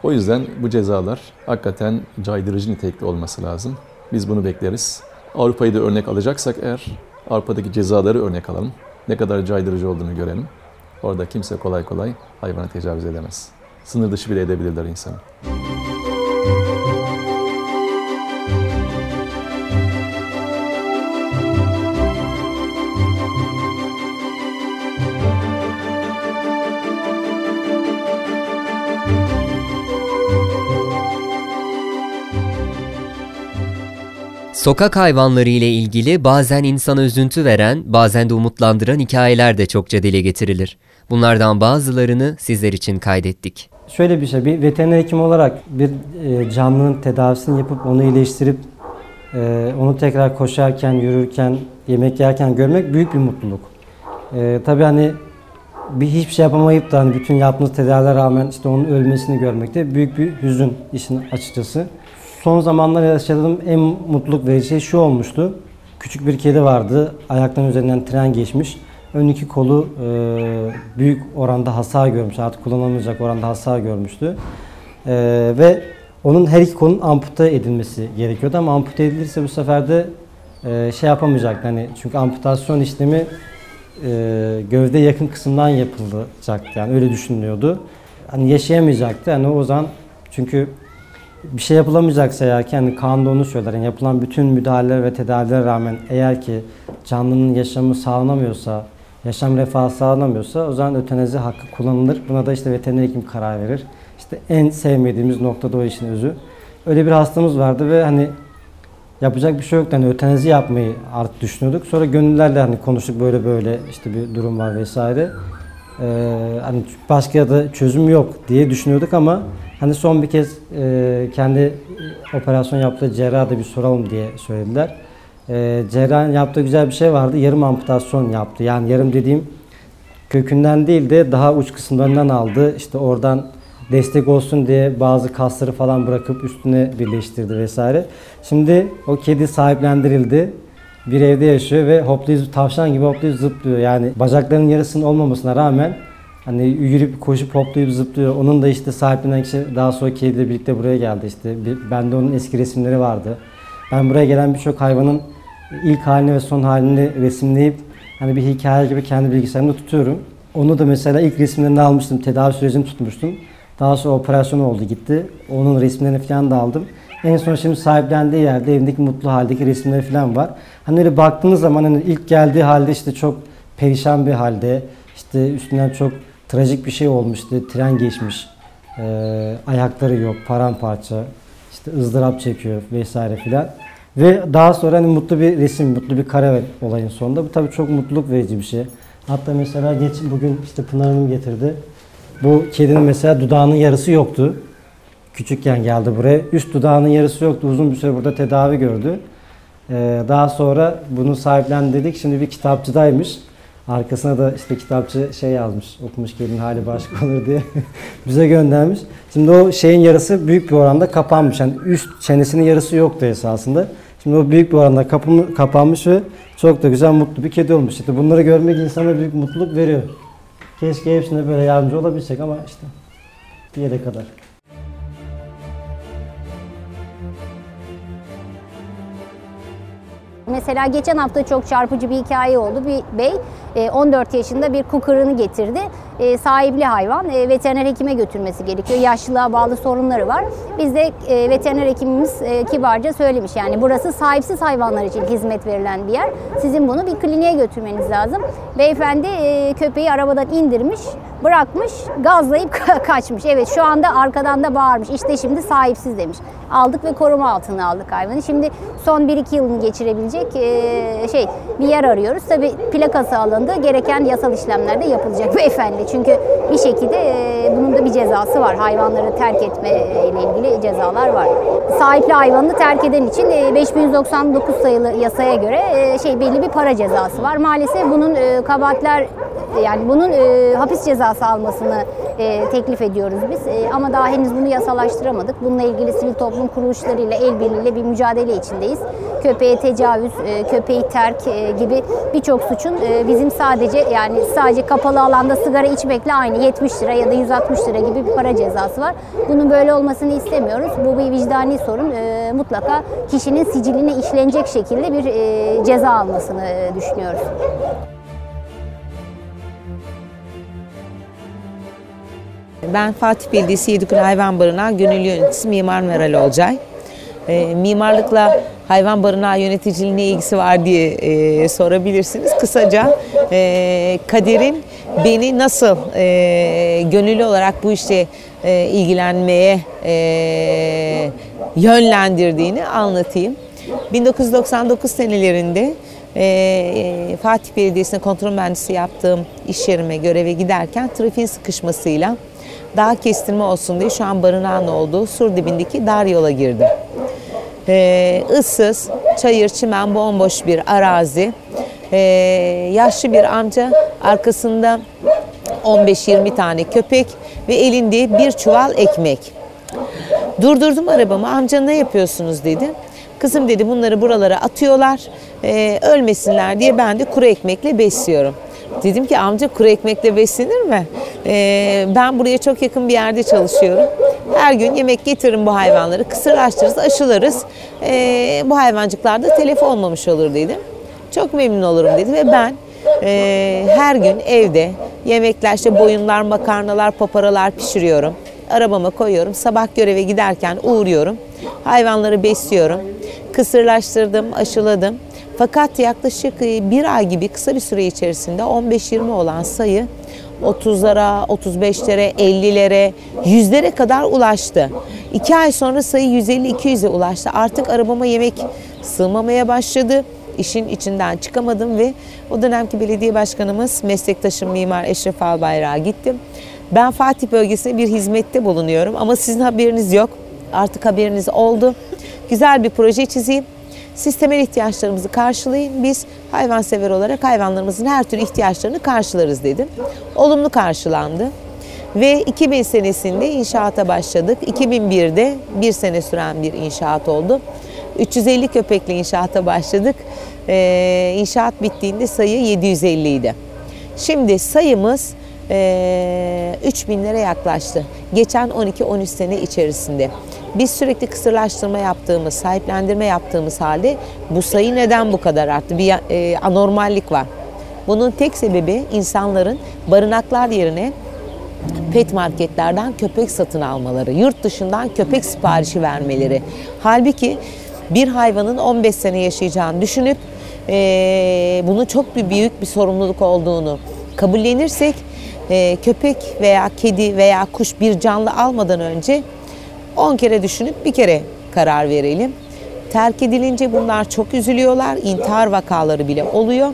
O yüzden bu cezalar hakikaten caydırıcı nitelikli olması lazım. Biz bunu bekleriz. Avrupa'yı da örnek alacaksak eğer Avrupa'daki cezaları örnek alalım. Ne kadar caydırıcı olduğunu görelim. Orada kimse kolay kolay hayvana tecavüz edemez. Sınır dışı bile edebilirler insanı.
Sokak hayvanları ile ilgili bazen insana üzüntü veren, bazen de umutlandıran hikayeler de çokça dile getirilir. Bunlardan bazılarını sizler için kaydettik.
Şöyle bir şey, bir veteriner hekim olarak bir e, canlının tedavisini yapıp onu iyileştirip e, onu tekrar koşarken, yürürken, yemek yerken görmek büyük bir mutluluk. E, tabii hani bir hiçbir şey yapamayıp da hani bütün yaptığınız tedavilere rağmen işte onun ölmesini görmek de büyük bir hüzün işin açıkçası. Son zamanlarda yaşadığım en mutluluk verici şey şu olmuştu. Küçük bir kedi vardı. Ayaklarının üzerinden tren geçmiş. Ön iki kolu e, büyük oranda hasar görmüş. Artık kullanılmayacak oranda hasar görmüştü. E, ve onun her iki kolun ampute edilmesi gerekiyordu ama ampute edilirse bu sefer de e, şey yapamayacaktı. Hani çünkü amputasyon işlemi e, gövde yakın kısımdan yapılacaktı. Yani öyle düşünülüyordu. Hani yaşayamayacaktı. Yani o zaman çünkü bir şey yapılamayacaksa eğer kendi kanunda onu söyler. Yani yapılan bütün müdahaleler ve tedavilere rağmen eğer ki canlının yaşamı sağlanamıyorsa yaşam refahı sağlanamıyorsa o zaman ötenazi hakkı kullanılır. Buna da işte veteriner hekim karar verir. İşte en sevmediğimiz noktada o işin özü. Öyle bir hastamız vardı ve hani yapacak bir şey yoktu. Hani ötenazi yapmayı artık düşünüyorduk. Sonra gönüllerle hani konuştuk böyle böyle işte bir durum var vesaire. Ee, hani başka da çözüm yok diye düşünüyorduk ama hani son bir kez e, kendi operasyon yaptığı cerraha da bir soralım diye söylediler. E, cerrahın yaptığı güzel bir şey vardı. Yarım amputasyon yaptı. Yani yarım dediğim kökünden değil de daha uç kısımlarından aldı. İşte oradan destek olsun diye bazı kasları falan bırakıp üstüne birleştirdi vesaire. Şimdi o kedi sahiplendirildi. Bir evde yaşıyor ve hoplayıp tavşan gibi hoplayıp zıplıyor. Yani bacaklarının yarısının olmamasına rağmen hani yürüyüp koşup hoplayıp zıplıyor. Onun da işte sahiplenen kişi daha sonra kediyle birlikte buraya geldi işte. Bende onun eski resimleri vardı. Ben buraya gelen birçok hayvanın ilk halini ve son halini resimleyip hani bir hikaye gibi kendi bilgisayarımda tutuyorum. Onu da mesela ilk resimlerini almıştım, tedavi sürecini tutmuştum. Daha sonra operasyon oldu gitti. Onun resimlerini falan da aldım. En son şimdi sahiplendiği yerde evindeki mutlu haldeki resimleri falan var. Hani öyle baktığınız zaman hani ilk geldiği halde işte çok perişan bir halde, işte üstünden çok trajik bir şey olmuştu. Tren geçmiş, ee, ayakları yok, paramparça, işte ızdırap çekiyor vesaire filan. Ve daha sonra hani mutlu bir resim, mutlu bir kare olayın sonunda. Bu tabii çok mutluluk verici bir şey. Hatta mesela geç bugün işte Pınar Hanım getirdi. Bu kedinin mesela dudağının yarısı yoktu. Küçükken geldi buraya. Üst dudağının yarısı yoktu. Uzun bir süre burada tedavi gördü. Ee, daha sonra bunu sahiplendirdik. Şimdi bir kitapçıdaymış. Arkasına da işte kitapçı şey yazmış. Okumuş kedinin hali başka olur diye bize göndermiş. Şimdi o şeyin yarısı büyük bir oranda kapanmış. Yani üst çenesinin yarısı yoktu esasında. Şimdi o büyük bir oranda kapı- kapanmış ve çok da güzel mutlu bir kedi olmuş. İşte bunları görmek insana büyük mutluluk veriyor. Keşke hepsine böyle yardımcı olabilsek ama işte bir yere kadar.
Mesela geçen hafta çok çarpıcı bir hikaye oldu. Bir bey 14 yaşında bir kukurunu getirdi. E, Sahipli hayvan e, veteriner hekime götürmesi gerekiyor. Yaşlılığa bağlı sorunları var. Biz de e, veteriner hekimimiz e, kibarca söylemiş. Yani burası sahipsiz hayvanlar için hizmet verilen bir yer. Sizin bunu bir kliniğe götürmeniz lazım. Beyefendi e, köpeği arabadan indirmiş, bırakmış, gazlayıp kaçmış. Evet şu anda arkadan da bağırmış. İşte şimdi sahipsiz demiş. Aldık ve koruma altına aldık hayvanı. Şimdi son 1-2 yılını geçirebilecek e, şey bir yer arıyoruz. Tabii plakası alındı. Gereken yasal işlemler de yapılacak beyefendi. Çünkü bir şekilde e, bunun da bir cezası var. Hayvanları terk etme ile ilgili cezalar var. Sahipli hayvanını terk eden için e, 5199 sayılı yasaya göre e, şey belli bir para cezası var. Maalesef bunun e, kabahatler yani bunun e, hapis cezası almasını e, teklif ediyoruz biz. E, ama daha henüz bunu yasalaştıramadık. Bununla ilgili sivil toplum kuruluşlarıyla el birliğiyle bir mücadele içindeyiz. Köpeğe tecavüz, e, köpeği terk e, gibi birçok suçun e, bizim sadece yani sadece kapalı alanda sigara içmekle aynı 70 lira ya da 160 lira gibi bir para cezası var. Bunun böyle olmasını istemiyoruz. Bu bir vicdani sorun. E, mutlaka kişinin siciline işlenecek şekilde bir e, ceza almasını e, düşünüyoruz.
Ben Fatih Belediyesi Yedikule Hayvan Barınağı Gönüllü Yöneticisi Mimar Meral Olcay. E, mimarlıkla hayvan barınağı yöneticiliğine ilgisi var diye e, sorabilirsiniz. Kısaca e, Kader'in beni nasıl e, gönüllü olarak bu işte e, ilgilenmeye e, yönlendirdiğini anlatayım. 1999 senelerinde e, Fatih Belediyesi'ne kontrol mühendisi yaptığım iş yerime göreve giderken trafiğin sıkışmasıyla dağ kestirme olsun diye şu an barınağın olduğu sur dibindeki dar yola girdim. Ee, ıssız, çayır, çimen, bomboş bir arazi. Ee, yaşlı bir amca arkasında 15-20 tane köpek ve elinde bir çuval ekmek. Durdurdum arabamı. Amca ne yapıyorsunuz dedi. Kızım dedi bunları buralara atıyorlar. Ee, ölmesinler diye ben de kuru ekmekle besliyorum. Dedim ki amca kuru ekmekle beslenir mi? Ee, ben buraya çok yakın bir yerde çalışıyorum. Her gün yemek getiririm bu hayvanları. Kısırlaştırırız, aşılarız. Ee, bu hayvancıklar da telef olmamış olur dedim. Çok memnun olurum dedi ve ben e, her gün evde yemekler işte boyunlar, makarnalar, paparalar pişiriyorum. Arabama koyuyorum. Sabah göreve giderken uğruyorum. Hayvanları besliyorum. Kısırlaştırdım, aşıladım. Fakat yaklaşık e, bir ay gibi kısa bir süre içerisinde 15-20 olan sayı 30'lara, 35'lere, 50'lere, 100'lere kadar ulaştı. İki ay sonra sayı 150-200'e ulaştı. Artık arabama yemek sığmamaya başladı. İşin içinden çıkamadım ve o dönemki belediye başkanımız meslektaşım Mimar Eşref Albayrak'a gittim. Ben Fatih bölgesine bir hizmette bulunuyorum ama sizin haberiniz yok. Artık haberiniz oldu. Güzel bir proje çizeyim. Siz temel ihtiyaçlarımızı karşılayın. Biz hayvansever olarak hayvanlarımızın her türlü ihtiyaçlarını karşılarız dedim. Olumlu karşılandı. Ve 2000 senesinde inşaata başladık. 2001'de bir sene süren bir inşaat oldu. 350 köpekle inşaata başladık. Ee, inşaat bittiğinde sayı 750 idi. Şimdi sayımız e, 3000'lere yaklaştı. Geçen 12-13 sene içerisinde. Biz sürekli kısırlaştırma yaptığımız, sahiplendirme yaptığımız halde bu sayı neden bu kadar arttı? Bir e, anormallik var. Bunun tek sebebi insanların barınaklar yerine pet marketlerden köpek satın almaları, yurt dışından köpek siparişi vermeleri. Halbuki bir hayvanın 15 sene yaşayacağını düşünüp e, bunun çok bir büyük bir sorumluluk olduğunu kabullenirsek e, köpek veya kedi veya kuş bir canlı almadan önce 10 kere düşünüp bir kere karar verelim. Terk edilince bunlar çok üzülüyorlar. İntihar vakaları bile oluyor.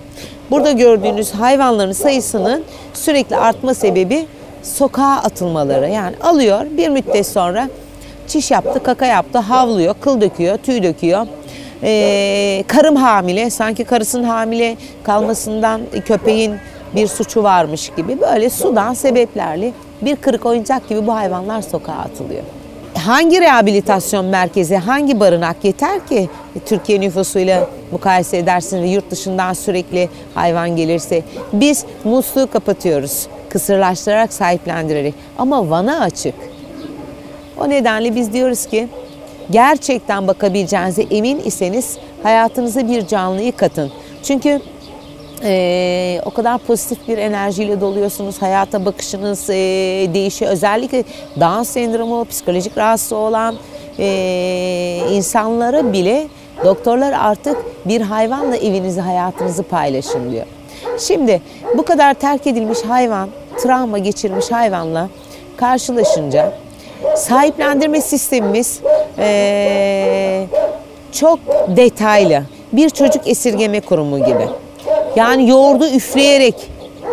Burada gördüğünüz hayvanların sayısının sürekli artma sebebi sokağa atılmaları. Yani alıyor bir müddet sonra çiş yaptı, kaka yaptı, havlıyor, kıl döküyor, tüy döküyor. Ee, karım hamile, sanki karısının hamile kalmasından köpeğin bir suçu varmış gibi böyle sudan sebeplerle bir kırık oyuncak gibi bu hayvanlar sokağa atılıyor. Hangi rehabilitasyon merkezi, hangi barınak yeter ki Türkiye nüfusuyla mukayese edersin ve yurt dışından sürekli hayvan gelirse biz musluğu kapatıyoruz kısırlaştırarak sahiplendirerek ama vana açık. O nedenle biz diyoruz ki gerçekten bakabileceğinize emin iseniz hayatınıza bir canlıyı katın. Çünkü e, o kadar pozitif bir enerjiyle doluyorsunuz. Hayata bakışınız e, değişiyor. Özellikle Down sendromu, psikolojik rahatsız olan e, insanlara bile doktorlar artık bir hayvanla evinizi, hayatınızı paylaşın diyor. Şimdi bu kadar terk edilmiş hayvan, travma geçirmiş hayvanla karşılaşınca sahiplendirme sistemimiz e, çok detaylı. Bir çocuk esirgeme kurumu gibi. Yani yoğurdu üfleyerek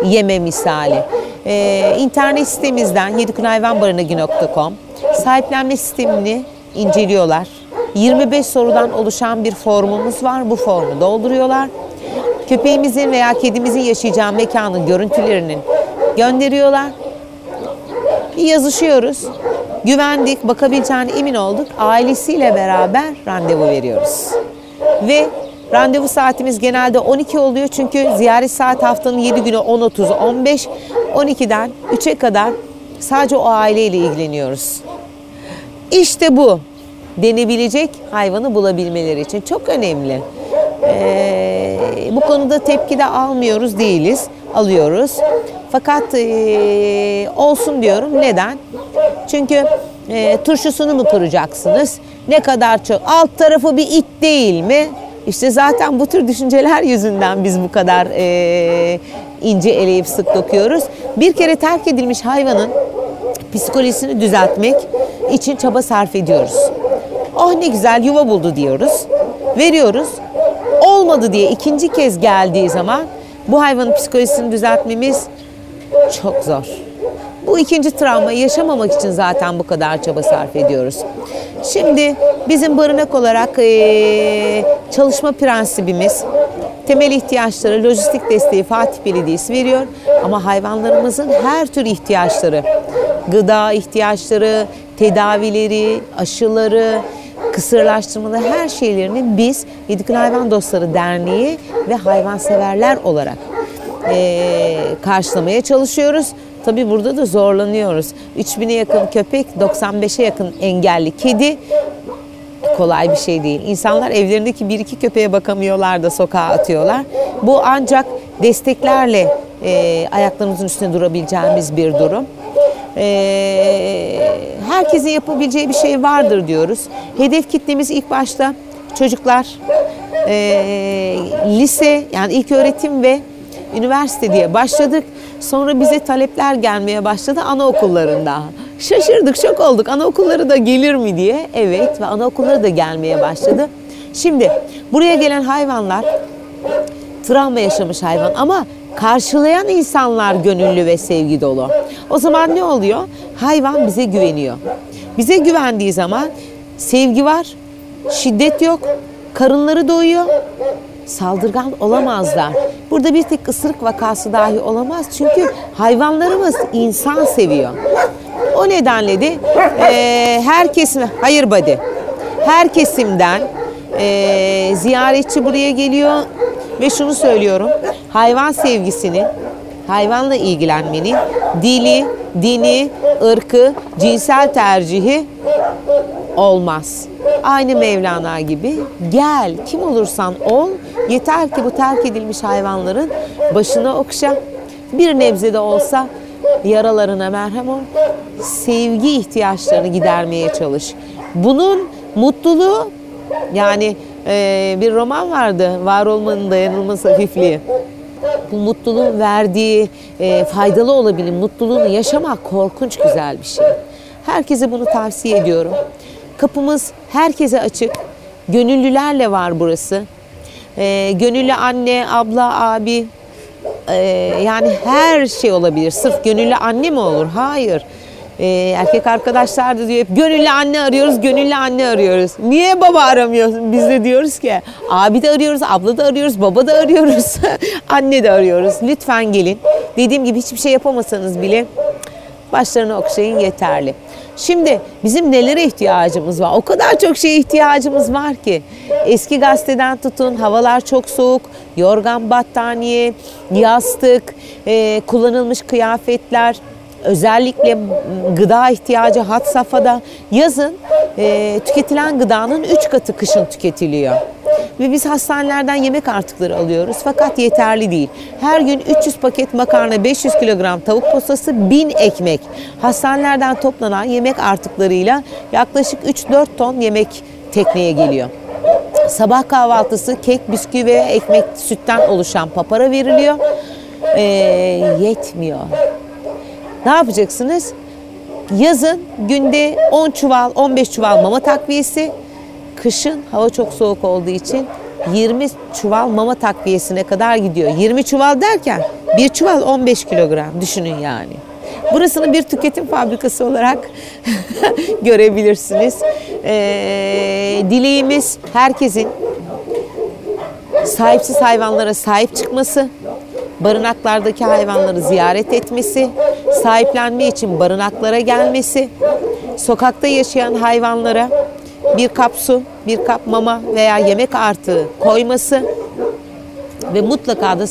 yeme misali. Ee, internet sitemizden yedikunhayvanbarınagi.com sahiplenme sistemini inceliyorlar. 25 sorudan oluşan bir formumuz var. Bu formu dolduruyorlar. Köpeğimizin veya kedimizin yaşayacağı mekanın görüntülerinin gönderiyorlar. Bir yazışıyoruz. Güvendik, bakabileceğine emin olduk. Ailesiyle beraber randevu veriyoruz. Ve Randevu saatimiz genelde 12 oluyor çünkü ziyaret saat haftanın 7 günü 10.30, 15, 12'den 3'e kadar sadece o aileyle ilgileniyoruz. İşte bu denebilecek hayvanı bulabilmeleri için çok önemli. Ee, bu konuda tepki de almıyoruz değiliz, alıyoruz. Fakat e, olsun diyorum. Neden? Çünkü e, turşusunu mu kuracaksınız? Ne kadar çok? Alt tarafı bir it değil mi? İşte zaten bu tür düşünceler yüzünden biz bu kadar e, ince eleyip sık dokuyoruz. Bir kere terk edilmiş hayvanın psikolojisini düzeltmek için çaba sarf ediyoruz. Oh ne güzel yuva buldu diyoruz. Veriyoruz. Olmadı diye ikinci kez geldiği zaman bu hayvanın psikolojisini düzeltmemiz çok zor. Bu ikinci travmayı yaşamamak için zaten bu kadar çaba sarf ediyoruz. Şimdi bizim barınak olarak çalışma prensibimiz temel ihtiyaçları, lojistik desteği Fatih Belediyesi veriyor. Ama hayvanlarımızın her tür ihtiyaçları, gıda ihtiyaçları, tedavileri, aşıları, kısırlaştırmaları her şeylerini biz Yedikün Hayvan Dostları Derneği ve hayvanseverler olarak e, karşılamaya çalışıyoruz. Tabi burada da zorlanıyoruz. 3000'e yakın köpek, 95'e yakın engelli kedi kolay bir şey değil. İnsanlar evlerindeki bir iki köpeğe bakamıyorlar da sokağa atıyorlar. Bu ancak desteklerle e, ayaklarımızın üstünde durabileceğimiz bir durum. E, herkesin yapabileceği bir şey vardır diyoruz. Hedef kitlemiz ilk başta çocuklar, e, lise yani ilk öğretim ve üniversite diye başladık. Sonra bize talepler gelmeye başladı anaokullarında. Şaşırdık, şok olduk. Anaokulları da gelir mi diye. Evet ve anaokulları da gelmeye başladı. Şimdi buraya gelen hayvanlar travma yaşamış hayvan ama karşılayan insanlar gönüllü ve sevgi dolu. O zaman ne oluyor? Hayvan bize güveniyor. Bize güvendiği zaman sevgi var, şiddet yok, karınları doyuyor, saldırgan olamazlar. Burada bir tek ısırık vakası dahi olamaz. Çünkü hayvanlarımız insan seviyor. O nedenle de e, her kesim, hayır body, her kesimden e, ziyaretçi buraya geliyor ve şunu söylüyorum. Hayvan sevgisini, hayvanla ilgilenmenin dili, dini, ırkı, cinsel tercihi olmaz. Aynı Mevlana gibi gel kim olursan ol yeter ki bu terk edilmiş hayvanların başına okşa. Bir nebze de olsa yaralarına merhem ol. Sevgi ihtiyaçlarını gidermeye çalış. Bunun mutluluğu yani e, bir roman vardı var olmanın dayanılmaz hafifliği. Bu mutluluğun verdiği e, faydalı olabilir. Mutluluğunu yaşamak korkunç güzel bir şey. Herkese bunu tavsiye ediyorum. Kapımız herkese açık. Gönüllülerle var burası. E, gönüllü anne, abla, abi e, yani her şey olabilir. Sırf gönüllü anne mi olur? Hayır. E, erkek arkadaşlar da diyor hep gönüllü anne arıyoruz, gönüllü anne arıyoruz. Niye baba aramıyorsun? Biz de diyoruz ki abi de arıyoruz, abla da arıyoruz, baba da arıyoruz, anne de arıyoruz. Lütfen gelin. Dediğim gibi hiçbir şey yapamasanız bile başlarını okşayın yeterli. Şimdi bizim nelere ihtiyacımız var? O kadar çok şeye ihtiyacımız var ki. Eski gazeteden tutun, havalar çok soğuk, yorgan battaniye, yastık, e, kullanılmış kıyafetler, özellikle gıda ihtiyacı had safhada. Yazın e, tüketilen gıdanın 3 katı kışın tüketiliyor. Ve biz hastanelerden yemek artıkları alıyoruz fakat yeterli değil. Her gün 300 paket makarna, 500 kilogram tavuk posası, 1000 ekmek. Hastanelerden toplanan yemek artıklarıyla yaklaşık 3-4 ton yemek tekneye geliyor. Sabah kahvaltısı kek, bisküvi ve ekmek sütten oluşan papara veriliyor. Ee, yetmiyor. Ne yapacaksınız? Yazın günde 10 çuval, 15 çuval mama takviyesi, kışın hava çok soğuk olduğu için 20 çuval mama takviyesine kadar gidiyor. 20 çuval derken bir çuval 15 kilogram düşünün yani. Burasını bir tüketim fabrikası olarak görebilirsiniz. Ee, dileğimiz herkesin sahipsiz hayvanlara sahip çıkması, barınaklardaki hayvanları ziyaret etmesi, sahiplenme için barınaklara gelmesi, sokakta yaşayan hayvanlara bir kap su, bir kap mama veya yemek artığı koyması ve mutlaka da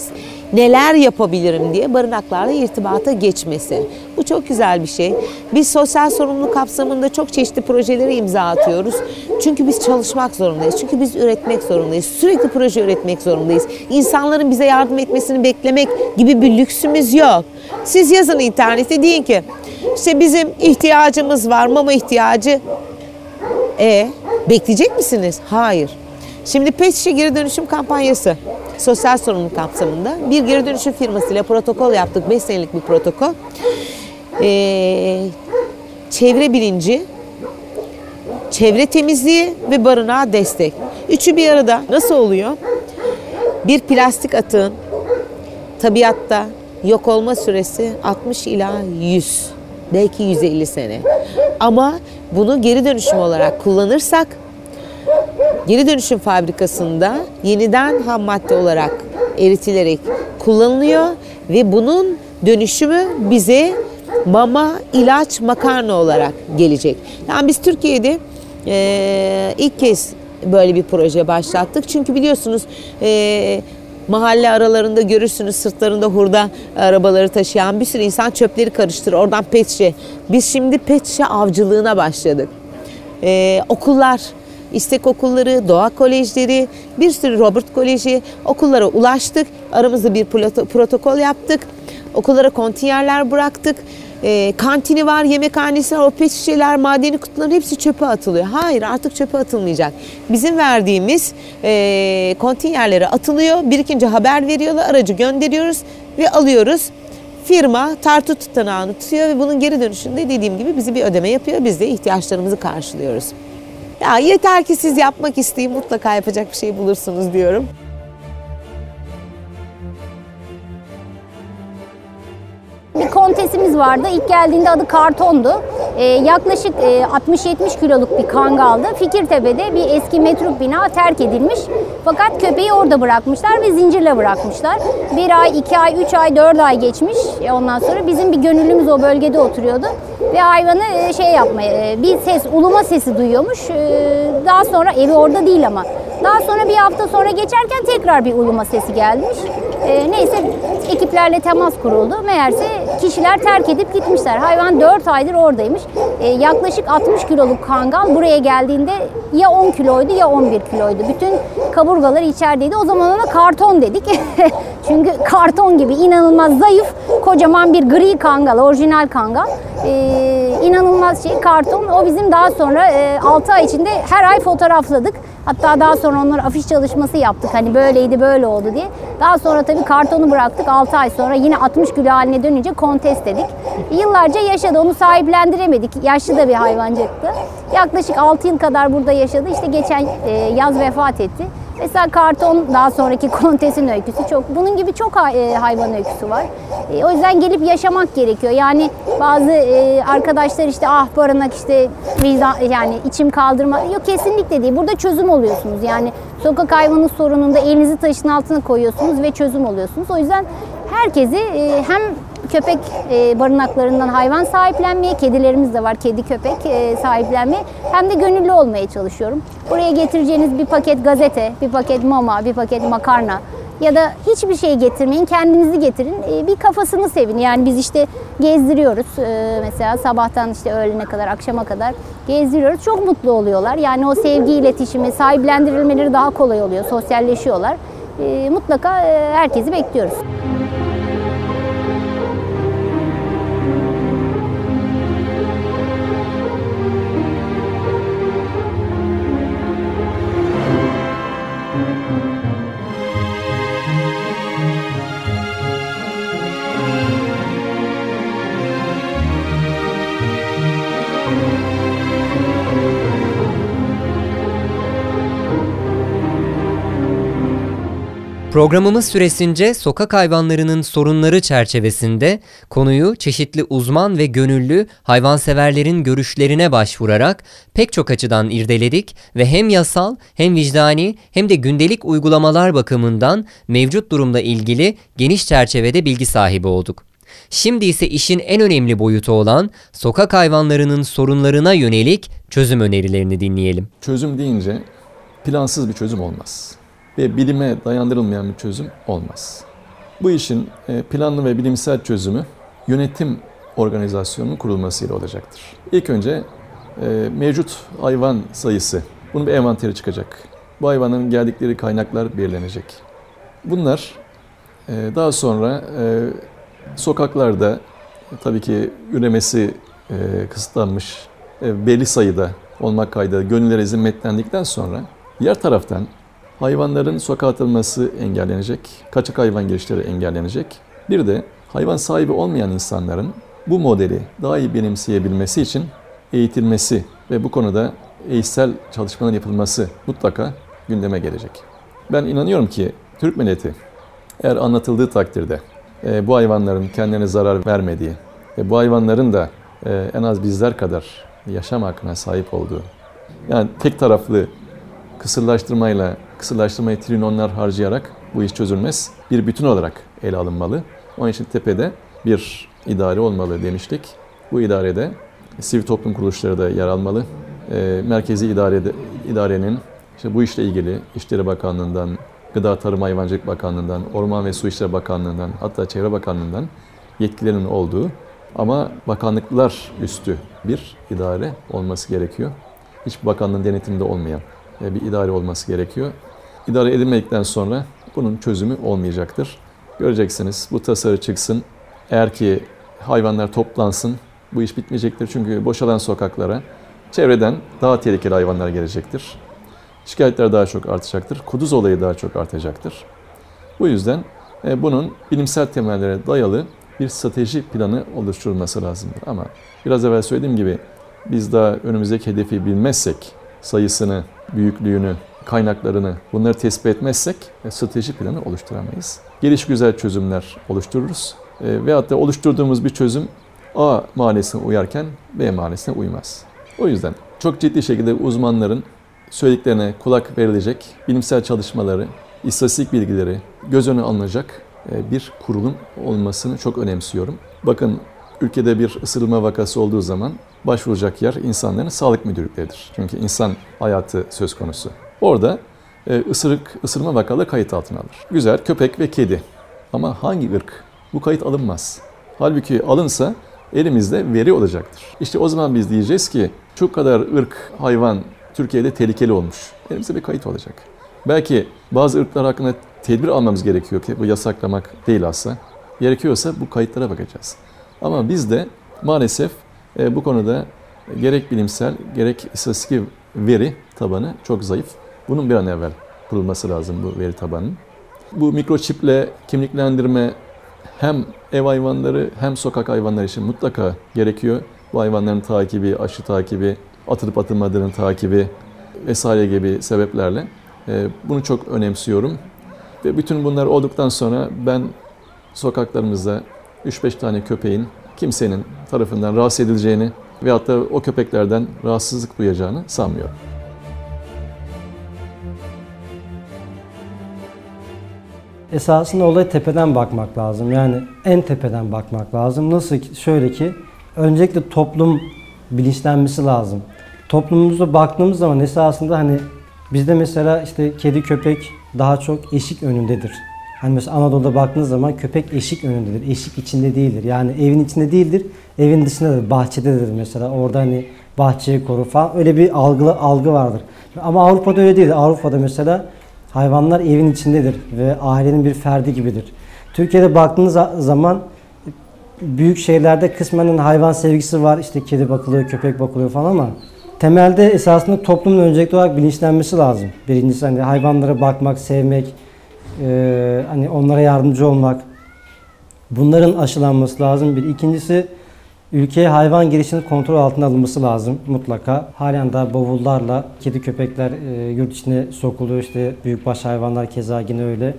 neler yapabilirim diye barınaklarla irtibata geçmesi. Bu çok güzel bir şey. Biz sosyal sorumluluk kapsamında çok çeşitli projelere imza atıyoruz. Çünkü biz çalışmak zorundayız. Çünkü biz üretmek zorundayız. Sürekli proje üretmek zorundayız. İnsanların bize yardım etmesini beklemek gibi bir lüksümüz yok. Siz yazın internete deyin ki işte bizim ihtiyacımız var mama ihtiyacı. E bekleyecek misiniz? Hayır. Şimdi pet şişe geri dönüşüm kampanyası sosyal sorumluluk kapsamında bir geri dönüşüm firmasıyla protokol yaptık. 5 senelik bir protokol. Ee, çevre bilinci, çevre temizliği ve barınağa destek. Üçü bir arada nasıl oluyor? Bir plastik atığın tabiatta yok olma süresi 60 ila 100, belki 150 sene. Ama bunu geri dönüşüm olarak kullanırsak geri dönüşüm fabrikasında yeniden ham madde olarak eritilerek kullanılıyor ve bunun dönüşümü bize mama, ilaç, makarna olarak gelecek. Yani biz Türkiye'de e, ilk kez böyle bir proje başlattık. Çünkü biliyorsunuz e, mahalle aralarında görürsünüz sırtlarında hurda arabaları taşıyan bir sürü insan çöpleri karıştırır. Oradan pet şişe. Biz şimdi pet şişe avcılığına başladık. E, okullar İstek okulları, doğa kolejleri, bir sürü Robert Koleji okullara ulaştık. Aramızda bir protokol yaptık. Okullara kontinyerler bıraktık. e, kantini var, yemekhanesi var, o pet şişeler, madeni kutuların hepsi çöpe atılıyor. Hayır artık çöpe atılmayacak. Bizim verdiğimiz e, kontinyerlere atılıyor. Birikince haber veriyorlar, aracı gönderiyoruz ve alıyoruz. Firma tartı tutanağını tutuyor ve bunun geri dönüşünde dediğim gibi bizi bir ödeme yapıyor. Biz de ihtiyaçlarımızı karşılıyoruz. Ya yeter ki siz yapmak isteyin mutlaka yapacak bir şey bulursunuz diyorum.
Bir kontesimiz vardı. İlk geldiğinde adı Karton'du. Ee, yaklaşık e, 60-70 kiloluk bir kangaldı. Fikirtepe'de bir eski metruk bina terk edilmiş. Fakat köpeği orada bırakmışlar ve zincirle bırakmışlar. Bir ay, iki ay, üç ay, dört ay geçmiş. E, ondan sonra bizim bir gönüllümüz o bölgede oturuyordu. Ve hayvanı e, şey yapmaya, e, bir ses, uluma sesi duyuyormuş. E, daha sonra evi orada değil ama. Daha sonra bir hafta sonra geçerken tekrar bir uluma sesi gelmiş. E, neyse ekiplerle temas kuruldu. Meğerse kişiler terk edip gitmişler. Hayvan 4 aydır oradaymış. E, yaklaşık 60 kiloluk kangal buraya geldiğinde ya 10 kiloydu ya 11 kiloydu. Bütün kaburgaları içerideydi. O zaman ona karton dedik. Çünkü karton gibi inanılmaz zayıf, kocaman bir gri kangal, orijinal kangal. E, inanılmaz şey karton. O bizim daha sonra e, 6 ay içinde her ay fotoğrafladık. Hatta daha sonra onlar afiş çalışması yaptık. Hani böyleydi böyle oldu diye. Daha sonra tabii kartonu bıraktık. 6 ay sonra yine 60 kilo haline dönünce kontes dedik. Yıllarca yaşadı. Onu sahiplendiremedik. Yaşlı da bir hayvancıktı. Yaklaşık 6 yıl kadar burada yaşadı. İşte geçen e, yaz vefat etti. Mesela karton daha sonraki kontesin öyküsü çok. Bunun gibi çok e, hayvan öyküsü var. E, o yüzden gelip yaşamak gerekiyor. Yani bazı e, arkadaşlar işte ah barınak işte vicdan yani içim kaldırma. Yok kesinlikle değil. Burada çözüm oluyorsunuz. Yani sokak hayvanı sorununda elinizi taşın altına koyuyorsunuz ve çözüm oluyorsunuz. O yüzden herkesi hem köpek e, barınaklarından hayvan sahiplenmeye, kedilerimiz de var, kedi köpek e, sahiplenmeye hem de gönüllü olmaya çalışıyorum. Buraya getireceğiniz bir paket gazete, bir paket mama, bir paket makarna ya da hiçbir şey getirmeyin, kendinizi getirin. E, bir kafasını sevin. Yani biz işte gezdiriyoruz. E, mesela sabahtan işte öğlene kadar, akşama kadar gezdiriyoruz. Çok mutlu oluyorlar. Yani o sevgi iletişimi, sahiplendirilmeleri daha kolay oluyor. Sosyalleşiyorlar. E, mutlaka e, herkesi bekliyoruz.
Programımız süresince sokak hayvanlarının sorunları çerçevesinde konuyu çeşitli uzman ve gönüllü hayvanseverlerin görüşlerine başvurarak pek çok açıdan irdeledik ve hem yasal hem vicdani hem de gündelik uygulamalar bakımından mevcut durumla ilgili geniş çerçevede bilgi sahibi olduk. Şimdi ise işin en önemli boyutu olan sokak hayvanlarının sorunlarına yönelik çözüm önerilerini dinleyelim.
Çözüm deyince plansız bir çözüm olmaz ve bilime dayandırılmayan bir çözüm olmaz. Bu işin e, planlı ve bilimsel çözümü yönetim organizasyonunun kurulmasıyla olacaktır. İlk önce e, mevcut hayvan sayısı, bunun bir envanteri çıkacak. Bu hayvanların geldikleri kaynaklar belirlenecek. Bunlar e, daha sonra sokaklarda tabii ki üremesi kısıtlanmış belli sayıda olmak kaydıyla gönüllere hizmetlendikten sonra diğer taraftan hayvanların sokağa atılması engellenecek, kaçak hayvan girişleri engellenecek. Bir de hayvan sahibi olmayan insanların bu modeli daha iyi benimseyebilmesi için eğitilmesi ve bu konuda eğitsel çalışmaların yapılması mutlaka gündeme gelecek. Ben inanıyorum ki Türk milleti eğer anlatıldığı takdirde e, bu hayvanların kendilerine zarar vermediği ve bu hayvanların da e, en az bizler kadar yaşam hakkına sahip olduğu, yani tek taraflı kısırlaştırmayla kısırlaştırmayı trilyonlar harcayarak bu iş çözülmez. Bir bütün olarak ele alınmalı. Onun için tepede bir idare olmalı demiştik. Bu idarede sivil toplum kuruluşları da yer almalı. E, merkezi idarede, idarenin işte bu işle ilgili İşleri Bakanlığı'ndan, Gıda Tarım Hayvancılık Bakanlığı'ndan, Orman ve Su İşleri Bakanlığı'ndan, hatta Çevre Bakanlığı'ndan yetkilerinin olduğu ama bakanlıklar üstü bir idare olması gerekiyor. Hiçbir bakanlığın denetiminde olmayan bir idare olması gerekiyor. İdare edilmedikten sonra bunun çözümü olmayacaktır. Göreceksiniz bu tasarı çıksın. Eğer ki hayvanlar toplansın. Bu iş bitmeyecektir çünkü boşalan sokaklara çevreden daha tehlikeli hayvanlar gelecektir. Şikayetler daha çok artacaktır. Kuduz olayı daha çok artacaktır. Bu yüzden e, bunun bilimsel temellere dayalı bir strateji planı oluşturulması lazımdır. Ama biraz evvel söylediğim gibi biz daha önümüzdeki hedefi bilmezsek, sayısını, büyüklüğünü, kaynaklarını bunları tespit etmezsek e, strateji planı oluşturamayız. Geliş güzel çözümler oluştururuz. E, veyahut da oluşturduğumuz bir çözüm A mahallesine uyarken B mahallesine uymaz. O yüzden çok ciddi şekilde uzmanların söylediklerine kulak verilecek, bilimsel çalışmaları, istatistik bilgileri göz önüne alınacak e, bir kurulum olmasını çok önemsiyorum. Bakın ülkede bir ısırılma vakası olduğu zaman başvuracak yer insanların sağlık müdürlükleridir. Çünkü insan hayatı söz konusu. Orada e, ısırık, ısırma vakaları kayıt altına alır. Güzel köpek ve kedi. Ama hangi ırk? Bu kayıt alınmaz. Halbuki alınsa elimizde veri olacaktır. İşte o zaman biz diyeceğiz ki şu kadar ırk hayvan Türkiye'de tehlikeli olmuş. Elimizde bir kayıt olacak. Belki bazı ırklar hakkında tedbir almamız gerekiyor ki bu yasaklamak değil aslında. Gerekiyorsa bu kayıtlara bakacağız. Ama biz de maalesef e, bu konuda gerek bilimsel gerek istatistik veri tabanı çok zayıf. Bunun bir an evvel kurulması lazım bu veri tabanının. Bu mikroçiple kimliklendirme hem ev hayvanları hem sokak hayvanları için mutlaka gerekiyor. Bu hayvanların takibi, aşı takibi, atılıp atılmadığının takibi vesaire gibi sebeplerle e, bunu çok önemsiyorum. Ve bütün bunlar olduktan sonra ben sokaklarımızda 3-5 tane köpeğin kimsenin tarafından rahatsız edileceğini veyahut da o köpeklerden rahatsızlık duyacağını sanmıyorum.
Esasında olaya tepeden bakmak lazım. Yani en tepeden bakmak lazım. Nasıl ki? Şöyle ki öncelikle toplum bilinçlenmesi lazım. Toplumumuza baktığımız zaman esasında hani bizde mesela işte kedi köpek daha çok eşik önündedir. Hani mesela Anadolu'da baktığınız zaman köpek eşik önündedir. Eşik içinde değildir. Yani evin içinde değildir. Evin dışındadır. Bahçededir mesela. Orada hani bahçeyi korur falan. Öyle bir algı, algı vardır. Ama Avrupa'da öyle değil. Avrupa'da mesela hayvanlar evin içindedir ve ailenin bir ferdi gibidir. Türkiye'de baktığınız zaman büyük şehirlerde kısmen hayvan sevgisi var. İşte kedi bakılıyor, köpek bakılıyor falan ama temelde esasında toplumun öncelikli olarak bilinçlenmesi lazım. Birincisi hani hayvanlara bakmak, sevmek, e, hani onlara yardımcı olmak. Bunların aşılanması lazım. Bir ikincisi ülkeye hayvan girişinin kontrol altına alınması lazım mutlaka. Halen daha bavullarla kedi köpekler e, yurt içine sokuluyor. İşte büyükbaş hayvanlar keza yine öyle.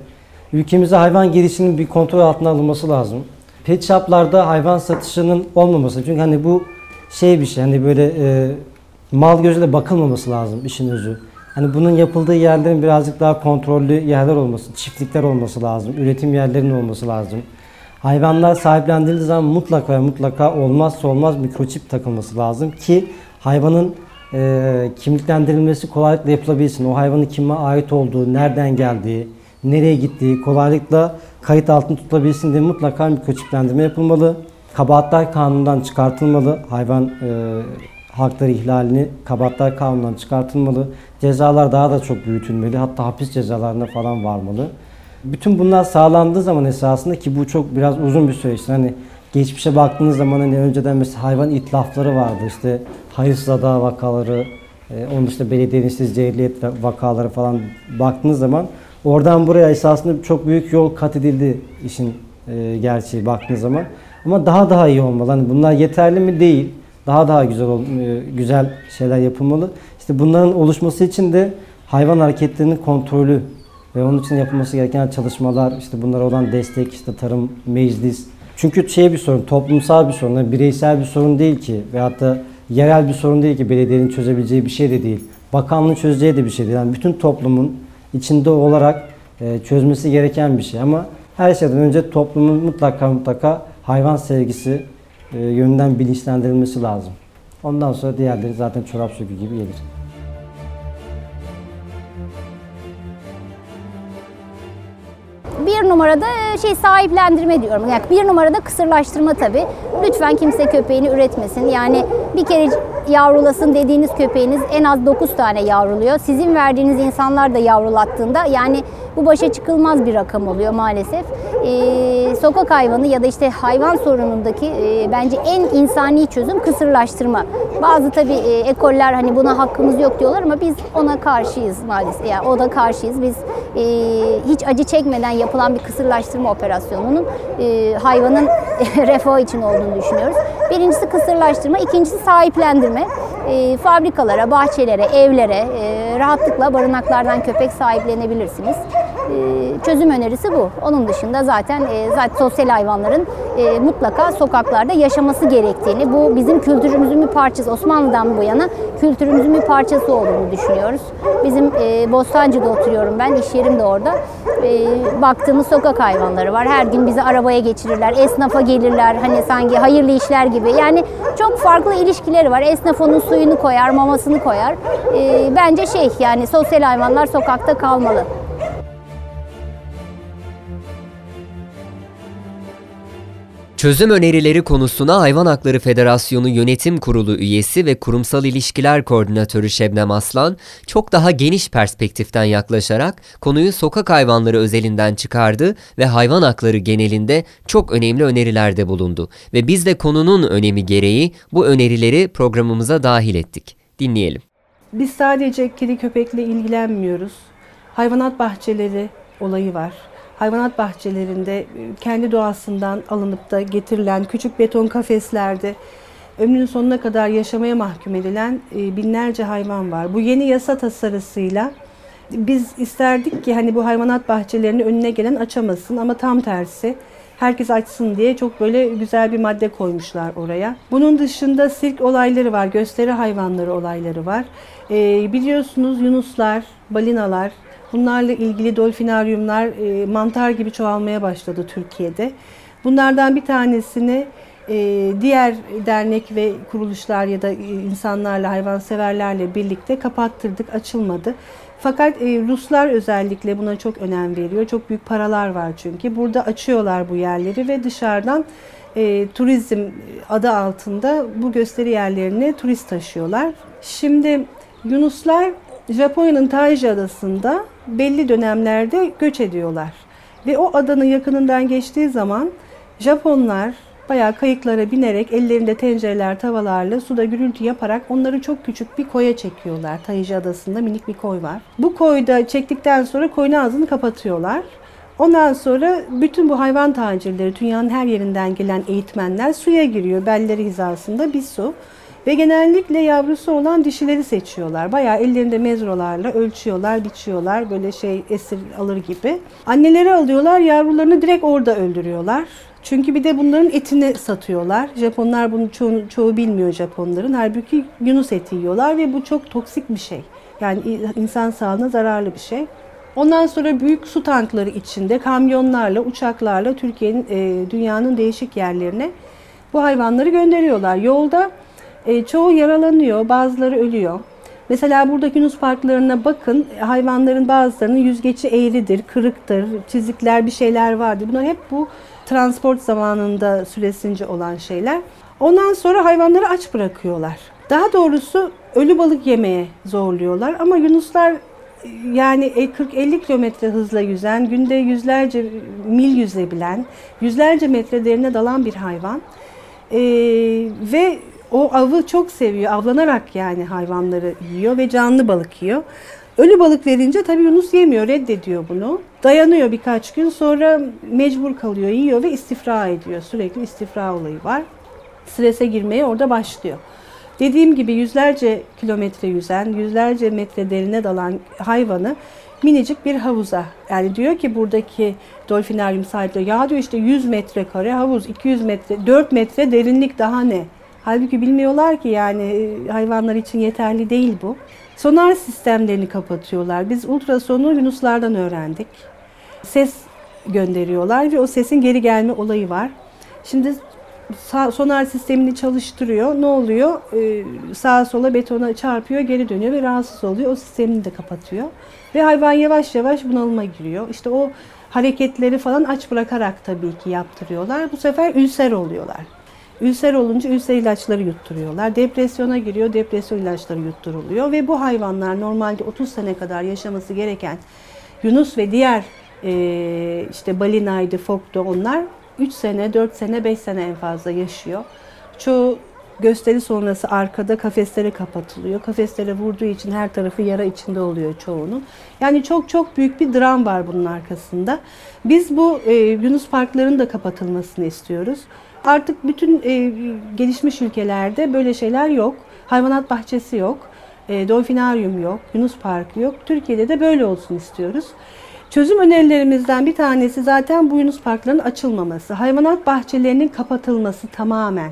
Ülkemize hayvan girişinin bir kontrol altına alınması lazım. Pet shop'larda hayvan satışının olmaması. Çünkü hani bu şey bir şey hani böyle e, mal gözüyle bakılmaması lazım işin özü. Hani bunun yapıldığı yerlerin birazcık daha kontrollü yerler olması, çiftlikler olması lazım, üretim yerlerinin olması lazım. Hayvanlar sahiplendirildiği zaman mutlaka ve mutlaka olmazsa olmaz mikroçip takılması lazım ki hayvanın e, kimliklendirilmesi kolaylıkla yapılabilsin. O hayvanın kime ait olduğu, nereden geldiği, nereye gittiği kolaylıkla kayıt altında tutulabilsin diye mutlaka mikroçiplendirme yapılmalı. Kabahatler kanunundan çıkartılmalı. Hayvan e, hakları ihlalini kabahatler kanunundan çıkartılmalı. Cezalar daha da çok büyütülmeli. Hatta hapis cezalarına falan varmalı. Bütün bunlar sağlandığı zaman esasında ki bu çok biraz uzun bir süreç. Hani geçmişe baktığınız zaman hani önceden mesela hayvan itlafları vardı. İşte hayırsız ada vakaları, e, onun dışında belediyenin işte cehliyet vakaları falan baktığınız zaman oradan buraya esasında çok büyük yol kat edildi işin e, gerçeği baktığınız zaman. Ama daha daha iyi olmalı. Hani bunlar yeterli mi? Değil. Daha daha güzel e, güzel şeyler yapılmalı. İşte bunların oluşması için de hayvan hareketlerinin kontrolü ve onun için yapılması gereken çalışmalar, işte bunlara olan destek, işte tarım, meclis. Çünkü şey bir sorun, toplumsal bir sorun, yani bireysel bir sorun değil ki veyahut da yerel bir sorun değil ki belediyenin çözebileceği bir şey de değil. Bakanlığın çözeceği de bir şey değil. Yani bütün toplumun içinde olarak e, çözmesi gereken bir şey ama her şeyden önce toplumun mutlaka mutlaka hayvan sevgisi e, yönünden bilinçlendirilmesi lazım. Ondan sonra diğerleri zaten çorap sökü gibi gelir.
Bir numarada e, şey sahiplendirme diyorum. Yani bir numarada kısırlaştırma tabii. Lütfen kimse köpeğini üretmesin. Yani Bir kere yavrulasın dediğiniz köpeğiniz en az 9 tane yavruluyor. Sizin verdiğiniz insanlar da yavrulattığında yani bu başa çıkılmaz bir rakam oluyor maalesef. Ee, sokak hayvanı ya da işte hayvan sorunundaki e, bence en insani çözüm kısırlaştırma. Bazı tabii e, ekoller hani buna hakkımız yok diyorlar ama biz ona karşıyız maalesef. Yani o da karşıyız. Biz e, hiç acı çekmeden yapılan bir kısırlaştırma operasyonunun e, hayvanın refahı için olduğunu düşünüyoruz. Birincisi kısırlaştırma, ikincisi sahiplendirme. E, fabrikalara, bahçelere, evlere e, rahatlıkla barınaklardan köpek sahiplenebilirsiniz. E, çözüm önerisi bu. Onun dışında zaten e, zaten sosyal hayvanların e, mutlaka sokaklarda yaşaması gerektiğini, bu bizim kültürümüzün bir parçası. Osmanlı'dan bu yana kültürümüzün bir parçası olduğunu düşünüyoruz. Bizim Bostancı'da oturuyorum ben, iş yerim de orada. Baktığımız sokak hayvanları var. Her gün bizi arabaya geçirirler, esnafa gelirler. Hani sanki hayırlı işler gibi. Yani çok farklı ilişkileri var. Esnaf onun suyunu koyar, mamasını koyar. Bence şey yani sosyal hayvanlar sokakta kalmalı.
Çözüm önerileri konusuna Hayvan Hakları Federasyonu Yönetim Kurulu üyesi ve Kurumsal İlişkiler Koordinatörü Şebnem Aslan çok daha geniş perspektiften yaklaşarak konuyu sokak hayvanları özelinden çıkardı ve hayvan hakları genelinde çok önemli önerilerde bulundu ve biz de konunun önemi gereği bu önerileri programımıza dahil ettik. Dinleyelim.
Biz sadece kedi köpekle ilgilenmiyoruz. Hayvanat bahçeleri olayı var. Hayvanat bahçelerinde e, kendi doğasından alınıp da getirilen küçük beton kafeslerde ömrünün sonuna kadar yaşamaya mahkum edilen e, binlerce hayvan var. Bu yeni yasa tasarısıyla biz isterdik ki hani bu hayvanat bahçelerinin önüne gelen açamasın ama tam tersi herkes açsın diye çok böyle güzel bir madde koymuşlar oraya. Bunun dışında sirk olayları var, gösteri hayvanları olayları var. Ee, biliyorsunuz yunuslar, balinalar, bunlarla ilgili dolfinaryumlar e, mantar gibi çoğalmaya başladı Türkiye'de. Bunlardan bir tanesini e, diğer dernek ve kuruluşlar ya da insanlarla, hayvanseverlerle birlikte kapattırdık, açılmadı. Fakat e, Ruslar özellikle buna çok önem veriyor. Çok büyük paralar var çünkü. Burada açıyorlar bu yerleri ve dışarıdan e, turizm adı altında bu gösteri yerlerine turist taşıyorlar. Şimdi Yunuslar Japonya'nın Taiji adasında belli dönemlerde göç ediyorlar. Ve o adanın yakınından geçtiği zaman Japonlar bayağı kayıklara binerek ellerinde tencereler, tavalarla suda gürültü yaparak onları çok küçük bir koya çekiyorlar. Taiji adasında minik bir koy var. Bu koyda çektikten sonra koyun ağzını kapatıyorlar. Ondan sonra bütün bu hayvan tacirleri, dünyanın her yerinden gelen eğitmenler suya giriyor. Belleri hizasında bir su. Ve genellikle yavrusu olan dişileri seçiyorlar. Bayağı ellerinde mezrolarla ölçüyorlar, biçiyorlar. Böyle şey esir alır gibi. Anneleri alıyorlar, yavrularını direkt orada öldürüyorlar. Çünkü bir de bunların etini satıyorlar. Japonlar bunu çoğu, çoğu bilmiyor Japonların. Halbuki yunus eti yiyorlar ve bu çok toksik bir şey. Yani insan sağlığına zararlı bir şey. Ondan sonra büyük su tankları içinde kamyonlarla, uçaklarla Türkiye'nin, e, dünyanın değişik yerlerine bu hayvanları gönderiyorlar. Yolda e, çoğu yaralanıyor, bazıları ölüyor. Mesela buradaki Yunus parklarına bakın, hayvanların bazılarının yüzgeci eğridir, kırıktır, çizikler, bir şeyler vardır. Bunlar hep bu transport zamanında süresince olan şeyler. Ondan sonra hayvanları aç bırakıyorlar. Daha doğrusu ölü balık yemeye zorluyorlar ama Yunuslar yani 40-50 kilometre hızla yüzen, günde yüzlerce mil yüzebilen, yüzlerce metre derine dalan bir hayvan. Ee, ve o avı çok seviyor. Avlanarak yani hayvanları yiyor ve canlı balık yiyor. Ölü balık verince tabii Yunus yemiyor, reddediyor bunu. Dayanıyor birkaç gün sonra mecbur kalıyor, yiyor ve istifra ediyor. Sürekli istifra olayı var. Strese girmeye orada başlıyor. Dediğim gibi yüzlerce kilometre yüzen, yüzlerce metre derine dalan hayvanı minicik bir havuza. Yani diyor ki buradaki dolfinaryum sahipleri ya diyor işte 100 metrekare havuz, 200 metre, 4 metre derinlik daha ne? Halbuki bilmiyorlar ki yani e, hayvanlar için yeterli değil bu. Sonar sistemlerini kapatıyorlar. Biz ultrasonu yunuslardan öğrendik. Ses gönderiyorlar ve o sesin geri gelme olayı var. Şimdi sonar sistemini çalıştırıyor. Ne oluyor? Ee, sağa sola betona çarpıyor, geri dönüyor ve rahatsız oluyor. O sistemini de kapatıyor. Ve hayvan yavaş yavaş bunalıma giriyor. İşte o hareketleri falan aç bırakarak tabii ki yaptırıyorlar. Bu sefer ülser oluyorlar. Ülser olunca ülser ilaçları yutturuyorlar. Depresyona giriyor, depresyon ilaçları yutturuluyor. Ve bu hayvanlar normalde 30 sene kadar yaşaması gereken Yunus ve diğer e, işte balinaydı, foktu onlar 3 sene, 4 sene, 5 sene en fazla yaşıyor. Çoğu gösteri sonrası arkada kafeslere kapatılıyor. Kafeslere vurduğu için her tarafı yara içinde oluyor çoğunun. Yani çok çok büyük bir dram var bunun arkasında. Biz bu e, Yunus parklarının da kapatılmasını istiyoruz. Artık bütün e, gelişmiş ülkelerde böyle şeyler yok. Hayvanat bahçesi yok. E, dolfinaryum yok. Yunus Parkı yok. Türkiye'de de böyle olsun istiyoruz. Çözüm önerilerimizden bir tanesi zaten bu Yunus Parklarının açılmaması. Hayvanat bahçelerinin kapatılması tamamen.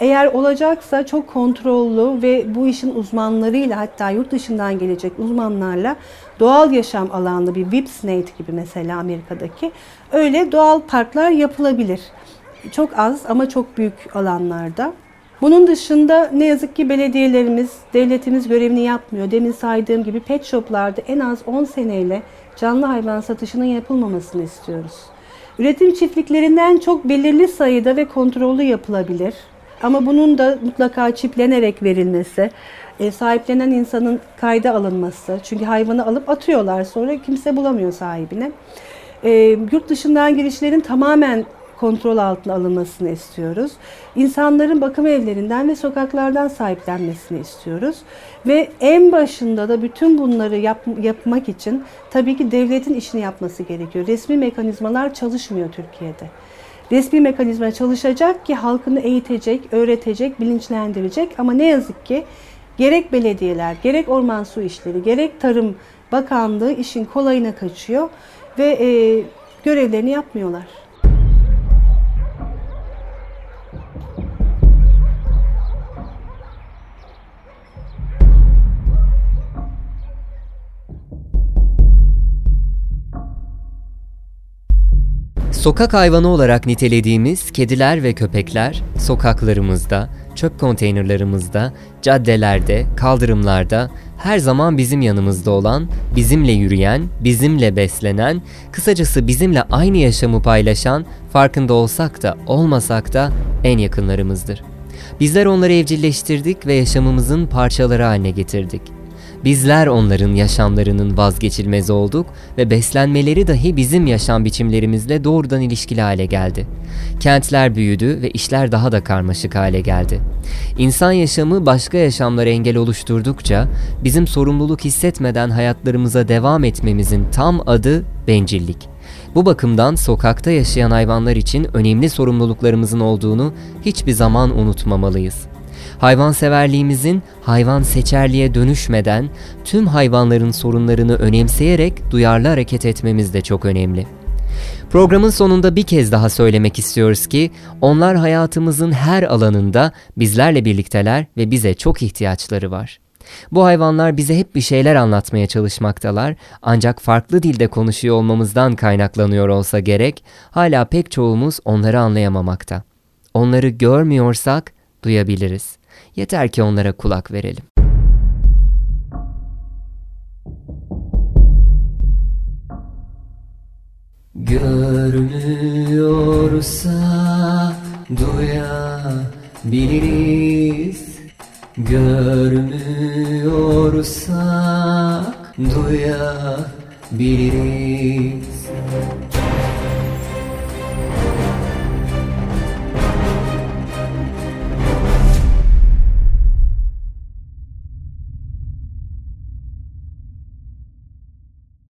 Eğer olacaksa çok kontrollü ve bu işin uzmanlarıyla hatta yurt dışından gelecek uzmanlarla doğal yaşam alanlı bir Whipsnade gibi mesela Amerika'daki öyle doğal parklar yapılabilir. Çok az ama çok büyük alanlarda. Bunun dışında ne yazık ki belediyelerimiz, devletimiz görevini yapmıyor. Demin saydığım gibi pet shoplarda en az 10 seneyle canlı hayvan satışının yapılmamasını istiyoruz. Üretim çiftliklerinden çok belirli sayıda ve kontrollü yapılabilir. Ama bunun da mutlaka çiplenerek verilmesi, e, sahiplenen insanın kayda alınması. Çünkü hayvanı alıp atıyorlar sonra kimse bulamıyor sahibini. E, yurt dışından girişlerin tamamen kontrol altına alınmasını istiyoruz. İnsanların bakım evlerinden ve sokaklardan sahiplenmesini istiyoruz. Ve en başında da bütün bunları yap, yapmak için tabii ki devletin işini yapması gerekiyor. Resmi mekanizmalar çalışmıyor Türkiye'de. Resmi mekanizma çalışacak ki halkını eğitecek, öğretecek, bilinçlendirecek ama ne yazık ki gerek belediyeler, gerek orman su işleri, gerek tarım bakanlığı işin kolayına kaçıyor ve e, görevlerini yapmıyorlar.
Sokak hayvanı olarak nitelediğimiz kediler ve köpekler sokaklarımızda, çöp konteynerlarımızda, caddelerde, kaldırımlarda her zaman bizim yanımızda olan, bizimle yürüyen, bizimle beslenen, kısacası bizimle aynı yaşamı paylaşan, farkında olsak da olmasak da en yakınlarımızdır. Bizler onları evcilleştirdik ve yaşamımızın parçaları haline getirdik. Bizler onların yaşamlarının vazgeçilmez olduk ve beslenmeleri dahi bizim yaşam biçimlerimizle doğrudan ilişkili hale geldi. Kentler büyüdü ve işler daha da karmaşık hale geldi. İnsan yaşamı başka yaşamlara engel oluşturdukça bizim sorumluluk hissetmeden hayatlarımıza devam etmemizin tam adı bencillik. Bu bakımdan sokakta yaşayan hayvanlar için önemli sorumluluklarımızın olduğunu hiçbir zaman unutmamalıyız hayvanseverliğimizin hayvan seçerliğe dönüşmeden tüm hayvanların sorunlarını önemseyerek duyarlı hareket etmemiz de çok önemli. Programın sonunda bir kez daha söylemek istiyoruz ki onlar hayatımızın her alanında bizlerle birlikteler ve bize çok ihtiyaçları var. Bu hayvanlar bize hep bir şeyler anlatmaya çalışmaktalar ancak farklı dilde konuşuyor olmamızdan kaynaklanıyor olsa gerek hala pek çoğumuz onları anlayamamakta. Onları görmüyorsak duyabiliriz. Yeter ki onlara kulak verelim.
Görmüyorsa duyabiliriz Görmüyorsak duyabiliriz